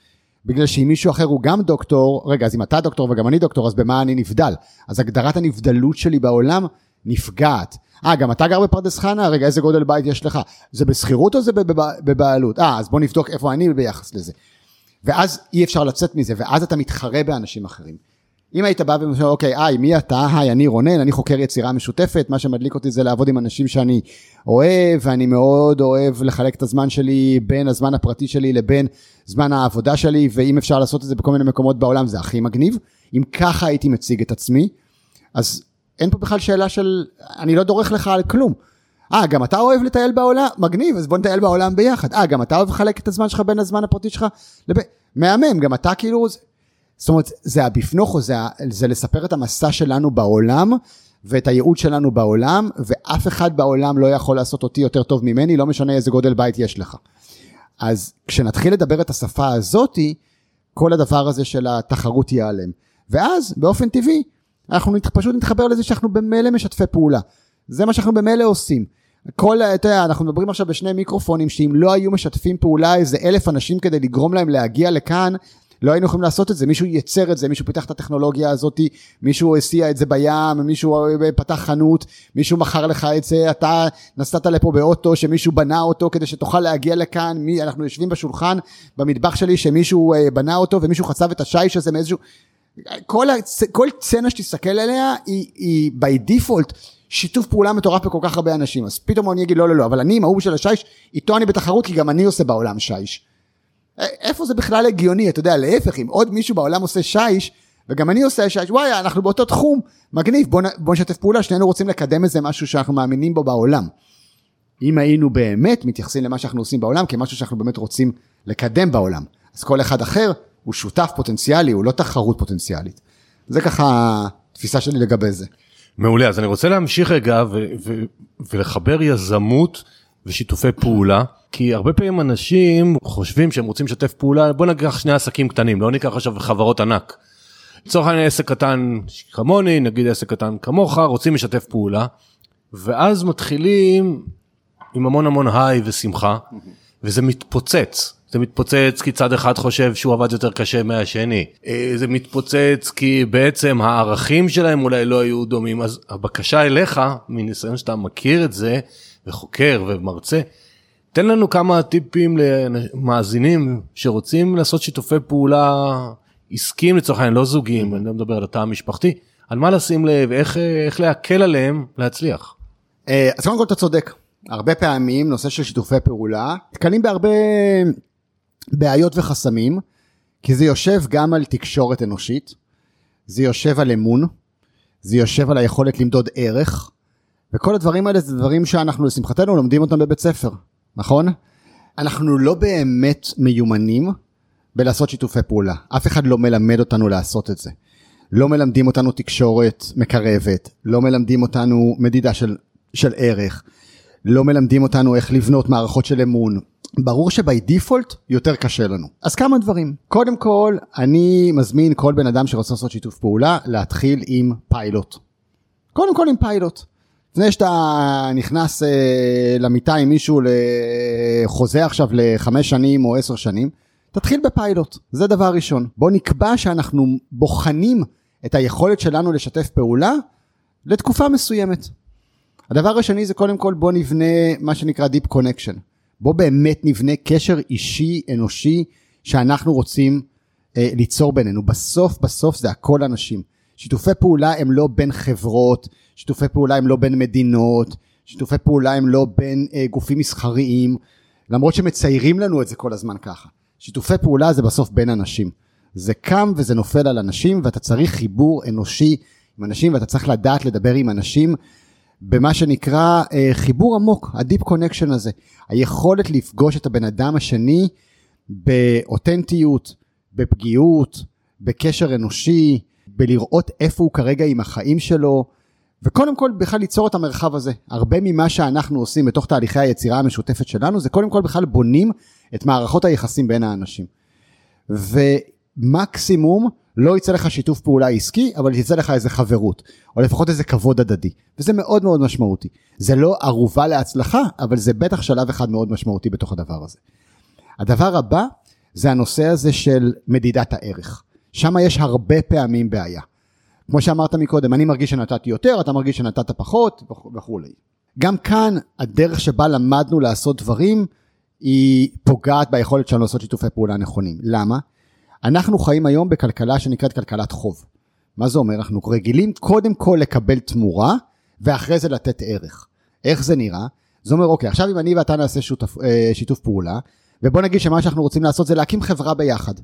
בגלל שאם מישהו אחר הוא גם דוקטור, רגע, אז אם אתה דוקטור וגם אני דוקטור, אז במה אני נבדל? אז הגדרת הנבדלות שלי בעולם נפגעת. אה, גם אתה גר בפרדס חנה? רגע, איזה גודל בית יש לך? זה בשכירות או זה בבעלות? אה, אז בוא נבדוק איפה אני ביחס לזה. ואז אי אפשר לצאת מזה, ואז אתה מתחרה באנשים אחרים. אם היית בא ואומר, אוקיי, היי, מי אתה? היי, אני רונן, אני חוקר יצירה משותפת, מה שמדליק אותי זה לעבוד עם אנשים שאני אוהב, ואני מאוד אוהב לחלק את הזמן שלי בין הזמן הפרטי שלי לבין זמן העבודה שלי, ואם אפשר לעשות את זה בכל מיני מקומות בעולם, זה הכי מגניב. אם ככה הייתי מציג את עצמי, אז אין פה בכלל שאלה של, אני לא דורך לך על כלום. אה, גם אתה אוהב לטייל בעולם? מגניב, אז בוא נטייל בעולם ביחד. אה, גם אתה אוהב לחלק את הזמן שלך בין הזמן הפרטי שלך לבין... מהמם, גם אתה כאילו... זאת אומרת, זה הבפנוכו, זה, זה לספר את המסע שלנו בעולם, ואת הייעוד שלנו בעולם, ואף אחד בעולם לא יכול לעשות אותי יותר טוב ממני, לא משנה איזה גודל בית יש לך. אז כשנתחיל לדבר את השפה הזאתי, כל הדבר הזה של התחרות ייעלם. ואז, באופן טבעי, אנחנו פשוט נתחבר לזה שאנחנו במילא משתפי פעולה. זה מה שאנחנו במילא עושים. כל, אתה יודע, אנחנו מדברים עכשיו בשני מיקרופונים, שאם לא היו משתפים פעולה איזה אלף אנשים כדי לגרום להם להגיע לכאן, לא היינו יכולים לעשות את זה, מישהו ייצר את זה, מישהו פיתח את הטכנולוגיה הזאת, מישהו הסיע את זה בים, מישהו פתח חנות, מישהו מכר לך את זה, אתה נסעת לפה באוטו שמישהו בנה אותו כדי שתוכל להגיע לכאן, מי, אנחנו יושבים בשולחן במטבח שלי שמישהו אה, בנה אותו ומישהו חצב את השיש הזה מאיזשהו, כל, הצ... כל צנע שתסתכל עליה היא, היא by default שיתוף פעולה מטורף בכל כך הרבה אנשים, אז פתאום אני אגיד לא לא לא, אבל אני עם ההוא של השיש, איתו אני בתחרות כי גם אני עושה בעולם שיש. איפה זה בכלל הגיוני, אתה יודע, להפך, אם עוד מישהו בעולם עושה שיש, וגם אני עושה שיש, וואי, אנחנו באותו תחום, מגניב, בוא, נשתף פעולה, שנינו רוצים לקדם איזה משהו שאנחנו מאמינים בו בעולם. אם היינו באמת מתייחסים למה שאנחנו עושים בעולם כמשהו שאנחנו באמת רוצים לקדם בעולם, אז כל אחד אחר הוא שותף פוטנציאלי, הוא לא תחרות פוטנציאלית. זה ככה התפיסה שלי לגבי זה. מעולה, אז אני רוצה להמשיך רגע ולחבר יזמות ושיתופי פעולה, כי הרבה פעמים אנשים חושבים שהם רוצים לשתף פעולה, בוא ניקח שני עסקים קטנים, לא ניקח עכשיו חברות ענק. לצורך העניין עסק קטן כמוני, נגיד עסק קטן כמוך, רוצים לשתף פעולה, ואז מתחילים עם המון המון היי ושמחה, וזה מתפוצץ. זה מתפוצץ כי צד אחד חושב שהוא עבד יותר קשה מהשני. אה, זה מתפוצץ כי בעצם הערכים שלהם אולי לא היו דומים. אז הבקשה אליך, מניסיון שאתה מכיר את זה, וחוקר ומרצה, תן לנו כמה טיפים למאזינים שרוצים לעשות שיתופי פעולה עסקיים לצורך העניין, לא זוגיים, אני לא מדבר על התא המשפחתי, על מה לשים לב, איך, איך להקל עליהם להצליח. אה, אז קודם כל אתה צודק, הרבה פעמים נושא של שיתופי פעולה, נתקלים בהרבה בעיות וחסמים, כי זה יושב גם על תקשורת אנושית, זה יושב על אמון, זה יושב על היכולת למדוד ערך, וכל הדברים האלה זה דברים שאנחנו לשמחתנו לומדים אותם בבית ספר, נכון? אנחנו לא באמת מיומנים בלעשות שיתופי פעולה, אף אחד לא מלמד אותנו לעשות את זה. לא מלמדים אותנו תקשורת מקרבת, לא מלמדים אותנו מדידה של, של ערך, לא מלמדים אותנו איך לבנות מערכות של אמון, ברור שבי דיפולט יותר קשה לנו. אז כמה דברים. קודם כל, אני מזמין כל בן אדם שרוצה לעשות שיתוף פעולה להתחיל עם פיילוט. קודם כל עם פיילוט. לפני שאתה נכנס אה, למיטה עם מישהו לחוזה עכשיו לחמש שנים או עשר שנים, תתחיל בפיילוט, זה דבר ראשון. בוא נקבע שאנחנו בוחנים את היכולת שלנו לשתף פעולה לתקופה מסוימת. הדבר השני זה קודם כל בוא נבנה מה שנקרא Deep Connection. בוא באמת נבנה קשר אישי אנושי שאנחנו רוצים אה, ליצור בינינו. בסוף בסוף זה הכל אנשים. שיתופי פעולה הם לא בין חברות, שיתופי פעולה הם לא בין מדינות, שיתופי פעולה הם לא בין אה, גופים מסחריים, למרות שמציירים לנו את זה כל הזמן ככה. שיתופי פעולה זה בסוף בין אנשים. זה קם וזה נופל על אנשים ואתה צריך חיבור אנושי עם אנשים ואתה צריך לדעת לדבר עם אנשים במה שנקרא אה, חיבור עמוק, ה deep connection הזה, היכולת לפגוש את הבן אדם השני באותנטיות, בפגיעות, בקשר אנושי, בלראות איפה הוא כרגע עם החיים שלו, וקודם כל בכלל ליצור את המרחב הזה. הרבה ממה שאנחנו עושים בתוך תהליכי היצירה המשותפת שלנו, זה קודם כל בכלל בונים את מערכות היחסים בין האנשים. ומקסימום לא יצא לך שיתוף פעולה עסקי, אבל יצא לך איזה חברות, או לפחות איזה כבוד הדדי, וזה מאוד מאוד משמעותי. זה לא ערובה להצלחה, אבל זה בטח שלב אחד מאוד משמעותי בתוך הדבר הזה. הדבר הבא זה הנושא הזה של מדידת הערך. שם יש הרבה פעמים בעיה. כמו שאמרת מקודם, אני מרגיש שנתתי יותר, אתה מרגיש שנתת פחות וכולי. גם כאן הדרך שבה למדנו לעשות דברים היא פוגעת ביכולת שלנו לעשות שיתופי פעולה נכונים. למה? אנחנו חיים היום בכלכלה שנקראת כלכלת חוב. מה זה אומר? אנחנו רגילים קודם כל לקבל תמורה, ואחרי זה לתת ערך. איך זה נראה? זה אומר, אוקיי, עכשיו אם אני ואתה נעשה שותף, אה, שיתוף פעולה, ובוא נגיד שמה שאנחנו רוצים לעשות זה להקים חברה ביחד.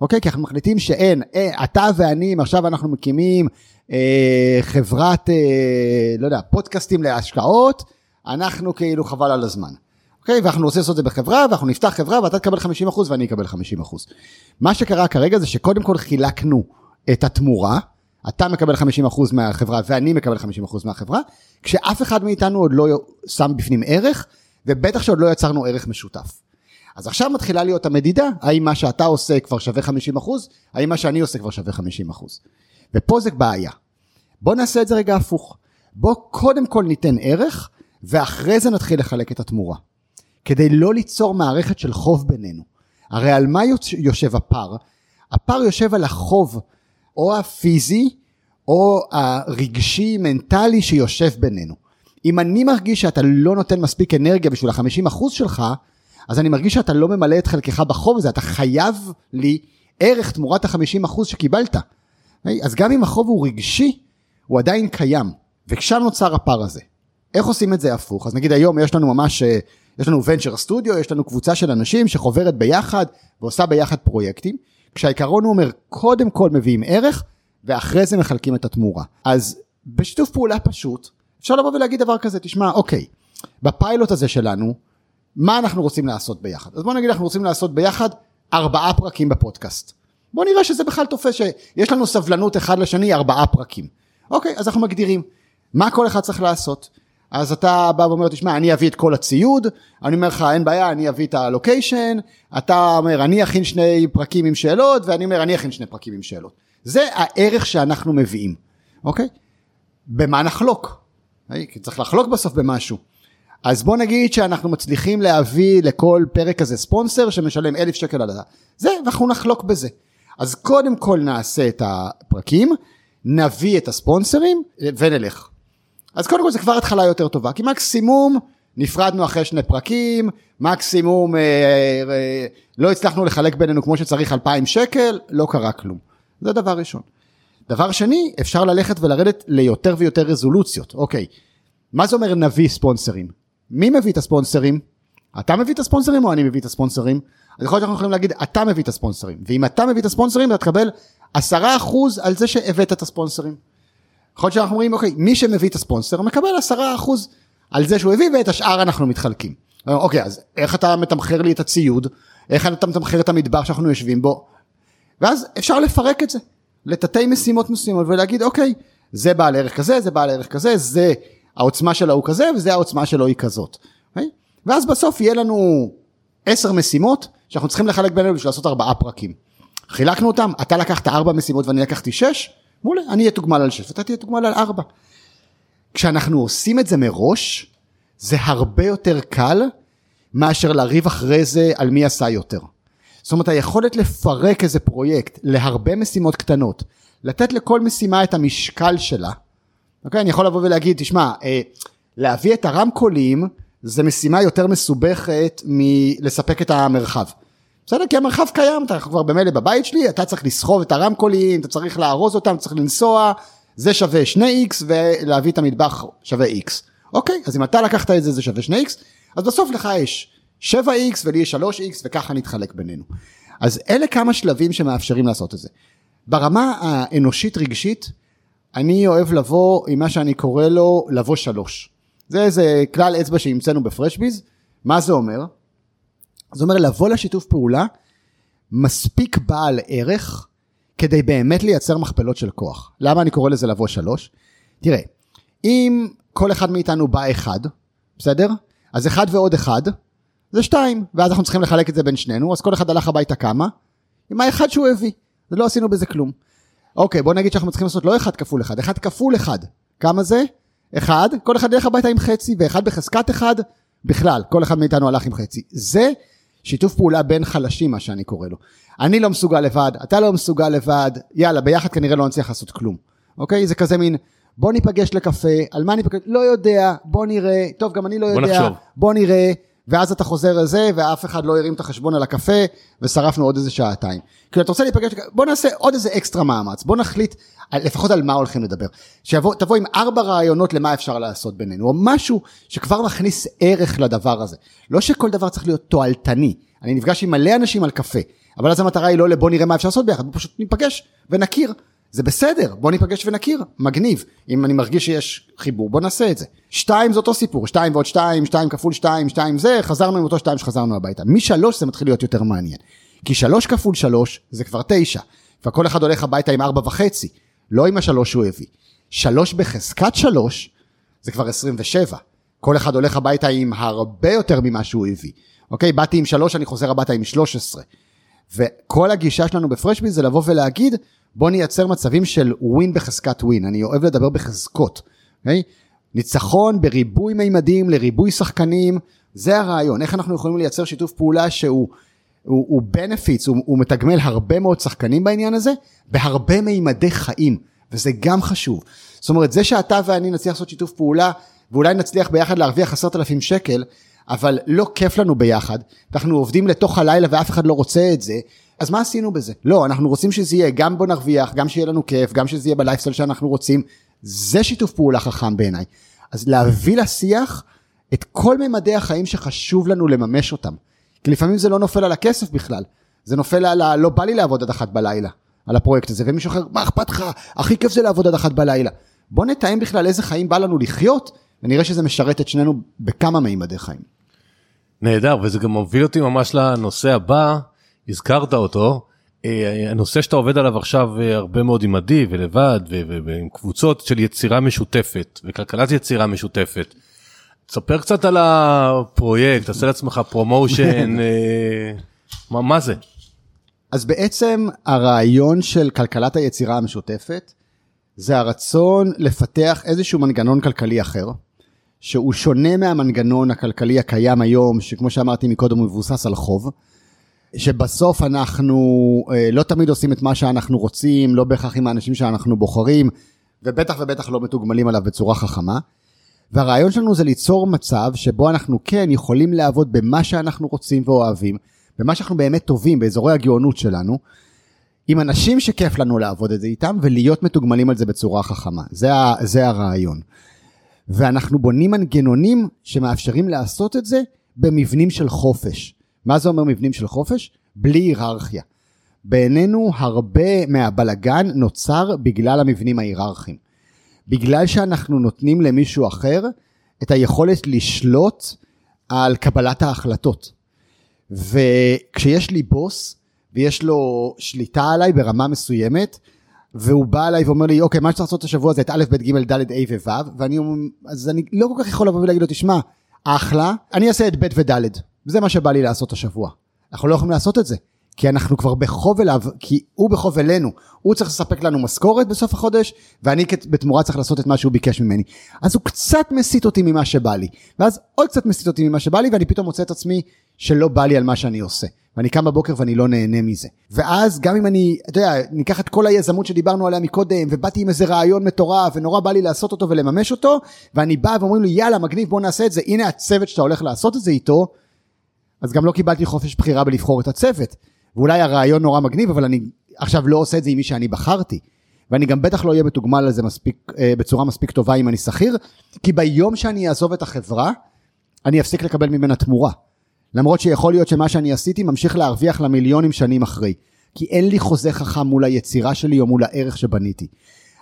אוקיי? כי אנחנו מחליטים שאין, אה, אתה ואני, עכשיו אנחנו מקימים אה, חברת, אה, לא יודע, פודקאסטים להשקעות, אנחנו כאילו חבל על הזמן. אוקיי? ואנחנו רוצים לעשות את זה בחברה, ואנחנו נפתח חברה, ואתה תקבל 50% ואני אקבל 50%. מה שקרה כרגע זה שקודם כל חילקנו את התמורה, אתה מקבל 50% מהחברה ואני מקבל 50% מהחברה, כשאף אחד מאיתנו עוד לא שם בפנים ערך, ובטח שעוד לא יצרנו ערך משותף. אז עכשיו מתחילה להיות המדידה, האם מה שאתה עושה כבר שווה 50 אחוז, האם מה שאני עושה כבר שווה 50 אחוז. ופה זה בעיה. בוא נעשה את זה רגע הפוך. בוא קודם כל ניתן ערך, ואחרי זה נתחיל לחלק את התמורה. כדי לא ליצור מערכת של חוב בינינו. הרי על מה יושב הפער? הפער יושב על החוב, או הפיזי, או הרגשי, מנטלי שיושב בינינו. אם אני מרגיש שאתה לא נותן מספיק אנרגיה בשביל ה-50% שלך, אז אני מרגיש שאתה לא ממלא את חלקך בחוב הזה, אתה חייב לי ערך תמורת ה-50% שקיבלת. אז גם אם החוב הוא רגשי, הוא עדיין קיים, וכשם נוצר הפער הזה. איך עושים את זה הפוך? אז נגיד היום יש לנו ממש, אה, יש לנו ונצ'ר סטודיו, יש לנו קבוצה של אנשים שחוברת ביחד ועושה ביחד פרויקטים, כשהעיקרון הוא אומר, קודם כל מביאים ערך, ואחרי זה מחלקים את התמורה. אז בשיתוף פעולה פשוט, אפשר לבוא ולהגיד דבר כזה, תשמע, אוקיי, בפיילוט הזה שלנו, מה אנחנו רוצים לעשות ביחד? אז בוא נגיד אנחנו רוצים לעשות ביחד ארבעה פרקים בפודקאסט. בוא נראה שזה בכלל תופס שיש לנו סבלנות אחד לשני ארבעה פרקים. אוקיי, אז אנחנו מגדירים מה כל אחד צריך לעשות. אז אתה בא ואומר, תשמע, אני אביא את כל הציוד, אני אומר לך, אין בעיה, אני אביא את הלוקיישן, אתה אומר, אני אכין שני פרקים עם שאלות, ואני אומר, אני אכין שני פרקים עם שאלות. זה הערך שאנחנו מביאים, אוקיי? במה נחלוק? כי צריך לחלוק בסוף במשהו. אז בוא נגיד שאנחנו מצליחים להביא לכל פרק כזה ספונסר שמשלם אלף שקל על זה, ואנחנו נחלוק בזה. אז קודם כל נעשה את הפרקים, נביא את הספונסרים ונלך. אז קודם כל זה כבר התחלה יותר טובה, כי מקסימום נפרדנו אחרי שני פרקים, מקסימום אה, אה, לא הצלחנו לחלק בינינו כמו שצריך אלפיים שקל, לא קרה כלום. זה דבר ראשון. דבר שני, אפשר ללכת ולרדת ליותר ויותר רזולוציות. אוקיי, מה זה אומר נביא ספונסרים? מי מביא את הספונסרים? אתה מביא את הספונסרים או אני מביא את הספונסרים? אז יכול להיות שאנחנו יכולים להגיד, אתה מביא את הספונסרים. ואם אתה מביא את הספונסרים, אתה תקבל עשרה אחוז על זה שהבאת את הספונסרים. יכול להיות שאנחנו אומרים, אוקיי, מי שמביא את הספונסר מקבל עשרה אחוז על זה שהוא הביא, ואת השאר אנחנו מתחלקים. אוקיי, אז איך אתה מתמחר לי את הציוד? איך אתה מתמחר את המדבר שאנחנו יושבים בו? ואז אפשר לפרק את זה לתתי משימות מסוימות ולהגיד, אוקיי, זה בעל ערך כזה, זה בעל ערך כזה, זה העוצמה שלו הוא כזה וזה העוצמה שלו היא כזאת. Okay? אוקיי? ואז בסוף יהיה לנו עשר משימות שאנחנו צריכים לחלק בינינו בשביל לעשות ארבעה פרקים. חילקנו אותם, אתה לקחת ארבע משימות ואני לקחתי שש, מעולה, אני אהיה תוגמל על שש ואתה תהיה תוגמל על ארבע. כשאנחנו עושים את זה מראש, זה הרבה יותר קל מאשר לריב אחרי זה על מי עשה יותר. זאת אומרת היכולת לפרק איזה פרויקט להרבה משימות קטנות, לתת לכל משימה את המשקל שלה, אוקיי? אני יכול לבוא ולהגיד, תשמע, אה, להביא את הרמקולים זה משימה יותר מסובכת מלספק את המרחב. בסדר? כי המרחב קיים, אתה כבר במילא בבית שלי, אתה צריך לסחוב את הרמקולים, אתה צריך לארוז אותם, צריך לנסוע, זה שווה 2x ולהביא את המטבח שווה x. אוקיי, אז אם אתה לקחת את זה, זה שווה 2x, אז בסוף לך יש 7x ולי יש 3x וככה נתחלק בינינו. אז אלה כמה שלבים שמאפשרים לעשות את זה. ברמה האנושית רגשית, אני אוהב לבוא עם מה שאני קורא לו לבוא שלוש. זה איזה כלל אצבע שהמצאנו בפרשביז, מה זה אומר? זה אומר לבוא לשיתוף פעולה מספיק בעל ערך כדי באמת לייצר מכפלות של כוח. למה אני קורא לזה לבוא שלוש? תראה, אם כל אחד מאיתנו בא אחד, בסדר? אז אחד ועוד אחד זה שתיים, ואז אנחנו צריכים לחלק את זה בין שנינו, אז כל אחד הלך הביתה כמה? עם האחד שהוא הביא, ולא עשינו בזה כלום. אוקיי, בוא נגיד שאנחנו צריכים לעשות לא 1 כפול 1, 1 כפול 1. כמה זה? 1, כל אחד ילך הביתה עם חצי, ואחד בחזקת 1, בכלל, כל אחד מאיתנו הלך עם חצי. זה שיתוף פעולה בין חלשים, מה שאני קורא לו. אני לא מסוגל לבד, אתה לא מסוגל לבד, יאללה, ביחד כנראה לא נצליח לעשות כלום. אוקיי? זה כזה מין, בוא ניפגש לקפה, על מה ניפגש? לא יודע, בוא נראה, טוב, גם אני לא יודע, בוא נחשוב. בוא נראה, ואז אתה חוזר לזה, ואף אחד לא הרים את החשבון על הקפה, ושרפנו עוד איזה שעתיים. כאילו, אתה רוצה להיפגש, בוא נעשה עוד איזה אקסטרה מאמץ, בוא נחליט לפחות על מה הולכים לדבר. שתבוא עם ארבע רעיונות למה אפשר לעשות בינינו, או משהו שכבר מכניס ערך לדבר הזה. לא שכל דבר צריך להיות תועלתני. אני נפגש עם מלא אנשים על קפה, אבל אז המטרה היא לא לבוא נראה מה אפשר לעשות ביחד, פשוט ניפגש ונכיר. זה בסדר, בוא ניפגש ונכיר, מגניב. אם אני מרגיש שיש חיבור, בוא נעשה את זה. שתיים זה אותו סיפור, שתיים ועוד שתיים, שתיים כפול שתיים, שתיים זה, חזרנו עם אותו שתיים שחזרנו הביתה. משלוש זה מתחיל להיות יותר מעניין. כי שלוש כפול שלוש זה כבר תשע. וכל אחד הולך הביתה עם ארבע וחצי, לא עם השלוש שהוא הביא. שלוש בחזקת שלוש זה כבר עשרים ושבע. כל אחד הולך הביתה עם הרבה יותר ממה שהוא הביא. אוקיי, באתי עם שלוש, אני חוזר הביתה עם שלוש עשרה. וכל הגישה שלנו בפרשבי זה לבוא ולהגיד, בוא נייצר מצבים של ווין בחזקת ווין, אני אוהב לדבר בחזקות? אוקיי? ניצחון בריבוי מימדים לריבוי שחקנים, זה הרעיון, איך אנחנו יכולים לייצר שיתוף פעולה שהוא הוא, הוא benefits, הוא, הוא מתגמל הרבה מאוד שחקנים בעניין הזה, בהרבה מימדי חיים, וזה גם חשוב. זאת אומרת, זה שאתה ואני נצליח לעשות שיתוף פעולה, ואולי נצליח ביחד להרוויח עשרת אלפים שקל, אבל לא כיף לנו ביחד, אנחנו עובדים לתוך הלילה ואף אחד לא רוצה את זה, אז מה עשינו בזה? לא, אנחנו רוצים שזה יהיה, גם בוא נרוויח, גם שיהיה לנו כיף, גם שזה יהיה בלייפסטייל שאנחנו רוצים, זה שיתוף פעולה חכם בעיניי. אז להביא לשיח את כל ממדי החיים שחשוב לנו לממש אותם. כי לפעמים זה לא נופל על הכסף בכלל, זה נופל על ה... לא בא לי לעבוד עד אחת בלילה, על הפרויקט הזה, ומישהו אחר, מה אכפת לך? הכי כיף זה לעבוד עד אחת בלילה. בוא נתאם בכלל איזה חיים בא לנו לחיות, ונראה שזה משרת את שנינו בכמה מימדי חיים. נהדר, וזה גם מוביל אותי ממש לנושא הבא, הזכרת אותו, אה, הנושא שאתה עובד עליו עכשיו אה, הרבה מאוד עם עדי ולבד ועם קבוצות של יצירה משותפת וכלכלת יצירה משותפת. תספר קצת על הפרויקט, תעשה לעצמך promotion, אה, מה, מה זה? אז בעצם הרעיון של כלכלת היצירה המשותפת זה הרצון לפתח איזשהו מנגנון כלכלי אחר, שהוא שונה מהמנגנון הכלכלי הקיים היום, שכמו שאמרתי מקודם הוא מבוסס על חוב. שבסוף אנחנו אה, לא תמיד עושים את מה שאנחנו רוצים, לא בהכרח עם האנשים שאנחנו בוחרים, ובטח ובטח לא מתוגמלים עליו בצורה חכמה. והרעיון שלנו זה ליצור מצב שבו אנחנו כן יכולים לעבוד במה שאנחנו רוצים ואוהבים, במה שאנחנו באמת טובים, באזורי הגאונות שלנו, עם אנשים שכיף לנו לעבוד את זה איתם, ולהיות מתוגמלים על זה בצורה חכמה. זה, ה, זה הרעיון. ואנחנו בונים מנגנונים שמאפשרים לעשות את זה במבנים של חופש. מה זה אומר מבנים של חופש? בלי היררכיה. בעינינו הרבה מהבלגן נוצר בגלל המבנים ההיררכיים. בגלל שאנחנו נותנים למישהו אחר את היכולת לשלוט על קבלת ההחלטות. וכשיש לי בוס ויש לו שליטה עליי ברמה מסוימת, והוא בא אליי ואומר לי, אוקיי, מה שצריך לעשות השבוע זה את א', ב', ג', ד', ה' וו', ואני אומר, אז אני לא כל כך יכול לבוא ולהגיד לו, תשמע, אחלה, אני אעשה את ב' וד'. וזה מה שבא לי לעשות השבוע. אנחנו לא יכולים לעשות את זה, כי אנחנו כבר בחוב אליו, כי הוא בחוב אלינו. הוא צריך לספק לנו משכורת בסוף החודש, ואני בתמורה צריך לעשות את מה שהוא ביקש ממני. אז הוא קצת מסיט אותי ממה שבא לי, ואז עוד קצת מסיט אותי ממה שבא לי, ואני פתאום מוצא את עצמי שלא בא לי על מה שאני עושה. ואני קם בבוקר ואני לא נהנה מזה. ואז גם אם אני, אתה יודע, ניקח את כל היזמות שדיברנו עליה מקודם, ובאתי עם איזה רעיון מטורף, ונורא בא לי לעשות אותו ולממש אותו, ואני בא ואומרים לי, יאללה, מגניב, בוא נעשה את זה, הנה הצוות שאתה הולך לעשות את זה איתו, אז גם לא קיבלתי חופש בחירה בלבחור את הצוות. ואולי הרעיון נורא מגניב, אבל אני עכשיו לא עושה את זה עם מי שאני בחרתי. ואני גם בטח לא אהיה מתוגמל על זה מספיק, אה, בצורה מספיק טובה אם אני שכיר, כי ביום שאני אעזוב את החברה, אני אפסיק לקבל ממנה תמורה. למרות שיכול להיות שמה שאני עשיתי ממשיך להרוויח למיליונים שנים אחרי. כי אין לי חוזה חכם מול היצירה שלי או מול הערך שבניתי.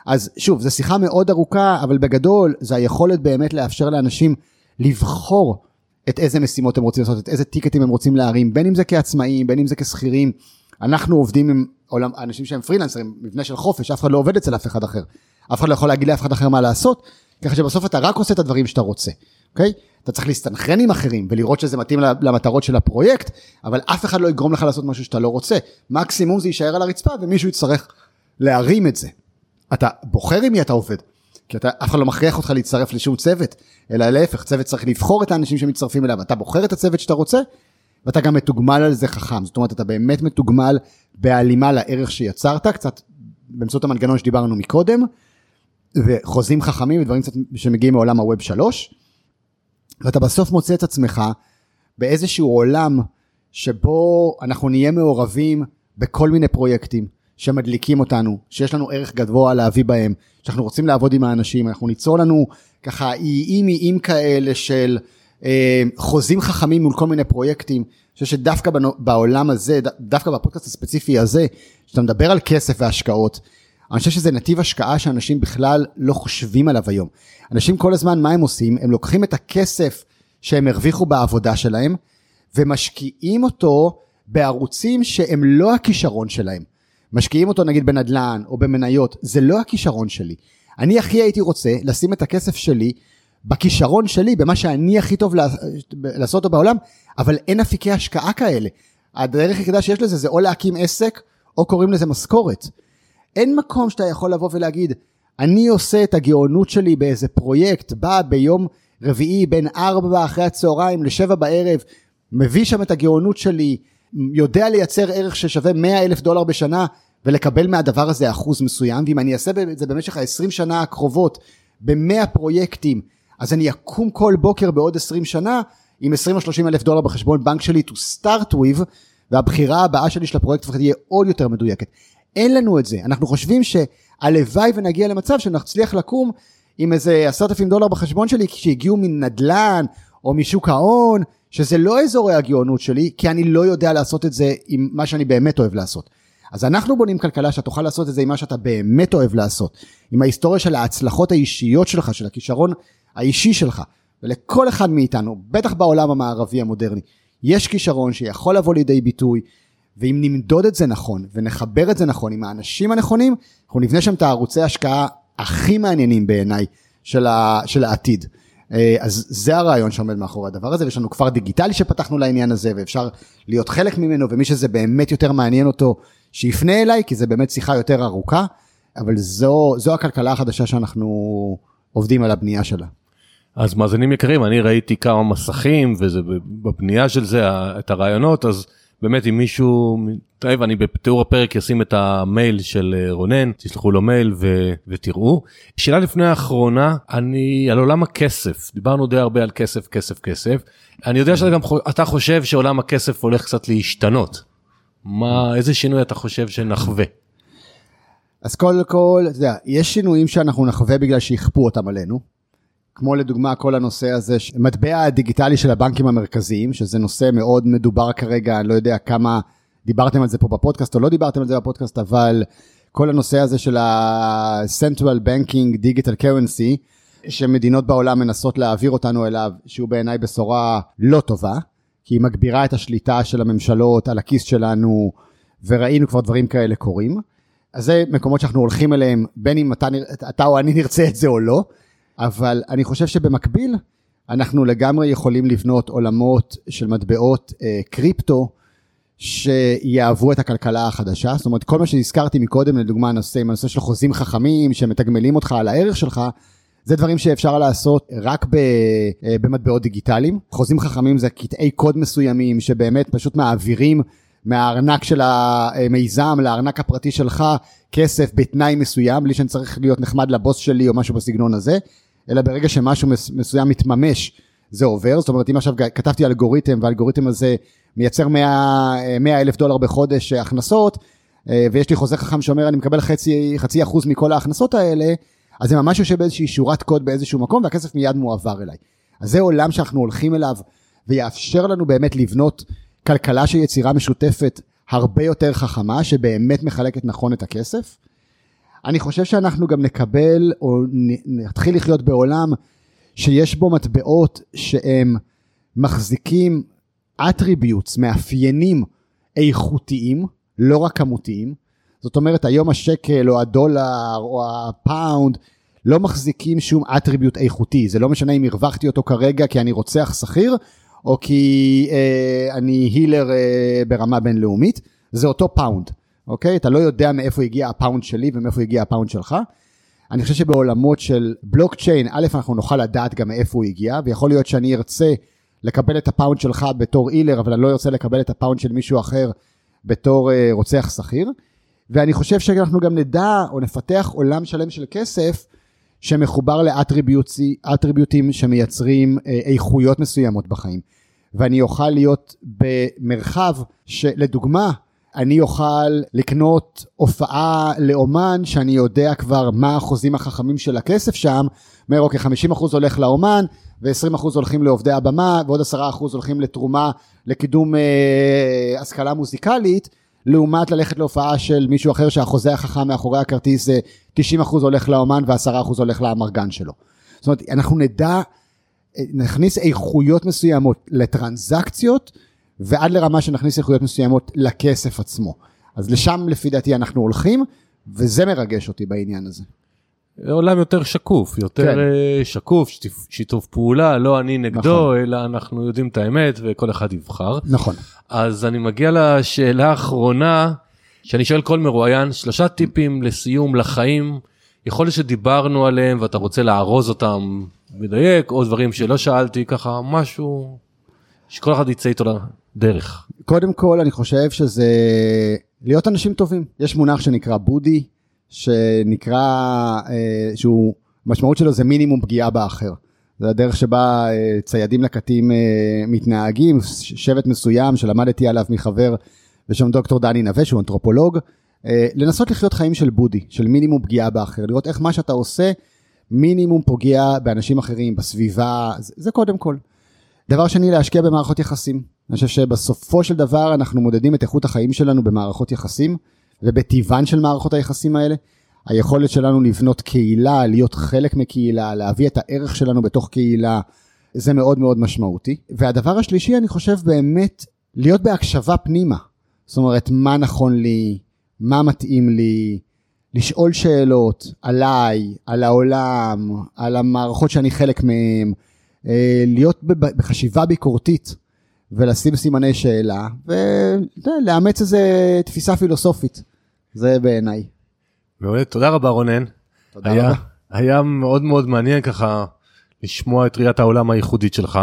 אז שוב, זו שיחה מאוד ארוכה, אבל בגדול, זה היכולת באמת לאפשר לאנשים לבחור את איזה משימות הם רוצים לעשות, את איזה טיקטים הם רוצים להרים, בין אם זה כעצמאים, בין אם זה כשכירים. אנחנו עובדים עם עולם, אנשים שהם פרילנסרים, מבנה של חופש, אף אחד לא עובד אצל אף אחד אחר. אף אחד לא יכול להגיד לאף אחד אחר מה לעשות, ככה שבסוף אתה רק עושה את הדברים שאתה רוצה, אוקיי? אתה צריך להסתנכרן עם אחרים ולראות שזה מתאים למטרות של הפרויקט, אבל אף אחד לא יגרום לך לעשות משהו שאתה לא רוצה. מקסימום זה יישאר על הרצפה ומישהו יצטרך להרים את זה. אתה בוחר עם מי אתה עובד. כי אתה, אף אחד לא מכריח אותך להצטרף לשום צוות, אלא להפך, צוות צריך לבחור את האנשים שמצטרפים אליו, אתה בוחר את הצוות שאתה רוצה, ואתה גם מתוגמל על זה חכם, זאת אומרת, אתה באמת מתוגמל בהלימה לערך שיצרת, קצת באמצעות המנגנון שדיברנו מקודם, וחוזים חכמים ודברים קצת שמגיעים מעולם הווב 3, ואתה בסוף מוצא את עצמך באיזשהו עולם שבו אנחנו נהיה מעורבים בכל מיני פרויקטים שמדליקים אותנו, שיש לנו ערך גבוה להביא בהם, שאנחנו רוצים לעבוד עם האנשים, אנחנו ניצור לנו ככה איים איים כאלה של אה, חוזים חכמים מול כל מיני פרויקטים. אני חושב שדווקא בעולם הזה, דווקא בפודקאסט הספציפי הזה, כשאתה מדבר על כסף והשקעות, אני חושב שזה נתיב השקעה שאנשים בכלל לא חושבים עליו היום. אנשים כל הזמן, מה הם עושים? הם לוקחים את הכסף שהם הרוויחו בעבודה שלהם, ומשקיעים אותו בערוצים שהם לא הכישרון שלהם. משקיעים אותו נגיד בנדל"ן או במניות, זה לא הכישרון שלי. אני הכי הייתי רוצה לשים את הכסף שלי בכישרון שלי, במה שאני הכי טוב לעשות אותו בעולם, אבל אין אפיקי השקעה כאלה. הדרך היחידה שיש לזה זה או להקים עסק, או קוראים לזה משכורת. אין מקום שאתה יכול לבוא ולהגיד, אני עושה את הגאונות שלי באיזה פרויקט, בא ביום רביעי בין ארבע אחרי הצהריים לשבע בערב, מביא שם את הגאונות שלי, יודע לייצר ערך ששווה 100 אלף דולר בשנה ולקבל מהדבר הזה אחוז מסוים, ואם אני אעשה את זה במשך ה-20 שנה הקרובות ב-100 פרויקטים, אז אני אקום כל בוקר בעוד 20 שנה עם 20 או 30 אלף דולר בחשבון בנק שלי to start with, והבחירה הבאה שלי של הפרויקט תהיה עוד יותר מדויקת. אין לנו את זה, אנחנו חושבים שהלוואי ונגיע למצב שנצליח לקום עם איזה עשרת אלפים דולר בחשבון שלי שהגיעו מנדל"ן או משוק ההון, שזה לא אזורי הגאונות שלי, כי אני לא יודע לעשות את זה עם מה שאני באמת אוהב לעשות. אז אנחנו בונים כלכלה שאתה תוכל לעשות את זה עם מה שאתה באמת אוהב לעשות, עם ההיסטוריה של ההצלחות האישיות שלך, של הכישרון האישי שלך, ולכל אחד מאיתנו, בטח בעולם המערבי המודרני, יש כישרון שיכול לבוא לידי ביטוי, ואם נמדוד את זה נכון ונחבר את זה נכון עם האנשים הנכונים, אנחנו נבנה שם את הערוצי ההשקעה הכי מעניינים בעיניי של, ה, של העתיד. אה, אז זה הרעיון שעומד מאחורי הדבר הזה, ויש לנו כפר דיגיטלי שפתחנו לעניין הזה, ואפשר להיות חלק ממנו, ומי שזה באמת יותר מעניין אותו, שיפנה אליי, כי זה באמת שיחה יותר ארוכה, אבל זו, זו הכלכלה החדשה שאנחנו עובדים על הבנייה שלה. אז מאזינים יקרים, אני ראיתי כמה מסכים, וזה בבנייה של זה, את הרעיונות, אז באמת אם מישהו, טוב, אני בתיאור הפרק אשים את המייל של אה, רונן, תשלחו לו מייל ו, ותראו. שאלה לפני האחרונה, אני על עולם הכסף, דיברנו די הרבה על כסף, כסף, כסף. אני יודע שאתה גם, אתה חושב שעולם הכסף הולך קצת להשתנות. מה, איזה שינוי אתה חושב שנחווה? אז קודם כל, אתה יודע, יש שינויים שאנחנו נחווה בגלל שיכפו אותם עלינו. כמו לדוגמה כל הנושא הזה, מטבע הדיגיטלי של הבנקים המרכזיים, שזה נושא מאוד מדובר כרגע, אני לא יודע כמה דיברתם על זה פה בפודקאסט או לא דיברתם על זה בפודקאסט, אבל כל הנושא הזה של ה-Central Banking Digital Currency, שמדינות בעולם מנסות להעביר אותנו אליו, שהוא בעיניי בשורה לא טובה, כי היא מגבירה את השליטה של הממשלות על הכיס שלנו, וראינו כבר דברים כאלה קורים. אז זה מקומות שאנחנו הולכים אליהם, בין אם אתה, אתה או אני נרצה את זה או לא. אבל אני חושב שבמקביל, אנחנו לגמרי יכולים לבנות עולמות של מטבעות אה, קריפטו, שיאהבו את הכלכלה החדשה. זאת אומרת, כל מה שהזכרתי מקודם, לדוגמה, הנושא, הנושא של חוזים חכמים, שמתגמלים אותך על הערך שלך, זה דברים שאפשר לעשות רק ב, אה, במטבעות דיגיטליים. חוזים חכמים זה קטעי קוד מסוימים, שבאמת פשוט מעבירים מהארנק של המיזם לארנק הפרטי שלך כסף בתנאי מסוים, בלי שאני צריך להיות נחמד לבוס שלי או משהו בסגנון הזה. אלא ברגע שמשהו מסוים מתממש, זה עובר. זאת אומרת, אם עכשיו כתבתי אלגוריתם, והאלגוריתם הזה מייצר 100 אלף דולר בחודש הכנסות, אה, ויש לי חוזה חכם שאומר אני מקבל חצי, חצי אחוז מכל ההכנסות האלה, אז זה ממש יושב באיזושהי שורת קוד באיזשהו מקום, והכסף מיד מועבר אליי. אז זה עולם שאנחנו הולכים אליו, ויאפשר לנו באמת לבנות כלכלה של יצירה משותפת הרבה יותר חכמה, שבאמת מחלקת נכון את הכסף. אני חושב שאנחנו גם נקבל או נתחיל לחיות בעולם שיש בו מטבעות שהם מחזיקים attributes, מאפיינים איכותיים, לא רק כמותיים. זאת אומרת, היום השקל או הדולר או הפאונד לא מחזיקים שום attribute איכותי. זה לא משנה אם הרווחתי אותו כרגע כי אני רוצח שכיר, או כי אה, אני healer אה, ברמה בינלאומית, זה אותו פאונד. אוקיי? אתה לא יודע מאיפה הגיע הפאונד שלי ומאיפה הגיע הפאונד שלך. אני חושב שבעולמות של בלוקצ'יין, א', אנחנו נוכל לדעת גם מאיפה הוא הגיע, ויכול להיות שאני ארצה לקבל את הפאונד שלך בתור healer, אבל אני לא ארצה לקבל את הפאונד של מישהו אחר בתור אה, רוצח שכיר. ואני חושב שאנחנו גם נדע או נפתח עולם שלם של כסף שמחובר לאטריביוטים שמייצרים אה, איכויות מסוימות בחיים. ואני אוכל להיות במרחב שלדוגמה, אני אוכל לקנות הופעה לאומן שאני יודע כבר מה החוזים החכמים של הכסף שם, אומר אוקיי 50% הולך לאומן ו-20% הולכים לעובדי הבמה ועוד 10% הולכים לתרומה לקידום אה, השכלה מוזיקלית, לעומת ללכת להופעה של מישהו אחר שהחוזה החכם מאחורי הכרטיס זה 90% הולך לאומן ו-10% הולך לאמרגן שלו. זאת אומרת אנחנו נדע, אה, נכניס איכויות מסוימות לטרנזקציות ועד לרמה שנכניס איכויות מסוימות לכסף עצמו. אז לשם לפי דעתי אנחנו הולכים, וזה מרגש אותי בעניין הזה. עולם יותר שקוף, יותר כן. כן. שקוף, שיתוף, שיתוף פעולה, לא אני נגדו, נכון. אלא אנחנו יודעים את האמת וכל אחד יבחר. נכון. אז אני מגיע לשאלה האחרונה, שאני שואל כל מרואיין, שלושה טיפים לסיום לחיים, יכול להיות שדיברנו עליהם ואתה רוצה לארוז אותם, מדייק, או דברים שלא שאלתי, ככה משהו שכל אחד יצא איתו לדרך. קודם כל אני חושב שזה להיות אנשים טובים. יש מונח שנקרא בודי, שנקרא, אה, שהוא, משמעות שלו זה מינימום פגיעה באחר. זה הדרך שבה אה, ציידים לקטים אה, מתנהגים, שבט מסוים שלמדתי עליו מחבר בשם דוקטור דני נווה שהוא אנתרופולוג, לנסות לחיות חיים של בודי, של מינימום פגיעה באחר, לראות איך מה שאתה עושה מינימום פוגע באנשים אחרים, בסביבה, זה, זה קודם כל. דבר שני, להשקיע במערכות יחסים. אני חושב שבסופו של דבר אנחנו מודדים את איכות החיים שלנו במערכות יחסים, ובטיבן של מערכות היחסים האלה. היכולת שלנו לבנות קהילה, להיות חלק מקהילה, להביא את הערך שלנו בתוך קהילה, זה מאוד מאוד משמעותי. והדבר השלישי, אני חושב באמת, להיות בהקשבה פנימה. זאת אומרת, מה נכון לי, מה מתאים לי, לשאול שאלות עליי, על העולם, על המערכות שאני חלק מהן, אה, להיות בחשיבה ביקורתית ולשים סימני שאלה ולאמץ איזה תפיסה פילוסופית. זה בעיניי. מעולה, תודה רבה רונן. תודה היה, רבה. היה מאוד מאוד מעניין ככה לשמוע את ראיית העולם הייחודית שלך.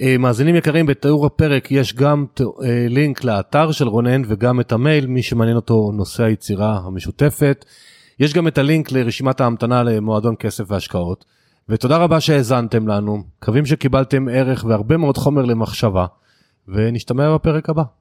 אה, מאזינים יקרים, בתיאור הפרק יש גם אה, לינק לאתר של רונן וגם את המייל, מי שמעניין אותו נושא היצירה המשותפת. יש גם את הלינק לרשימת ההמתנה למועדון כסף והשקעות. ותודה רבה שהאזנתם לנו, מקווים שקיבלתם ערך והרבה מאוד חומר למחשבה, ונשתמע בפרק הבא.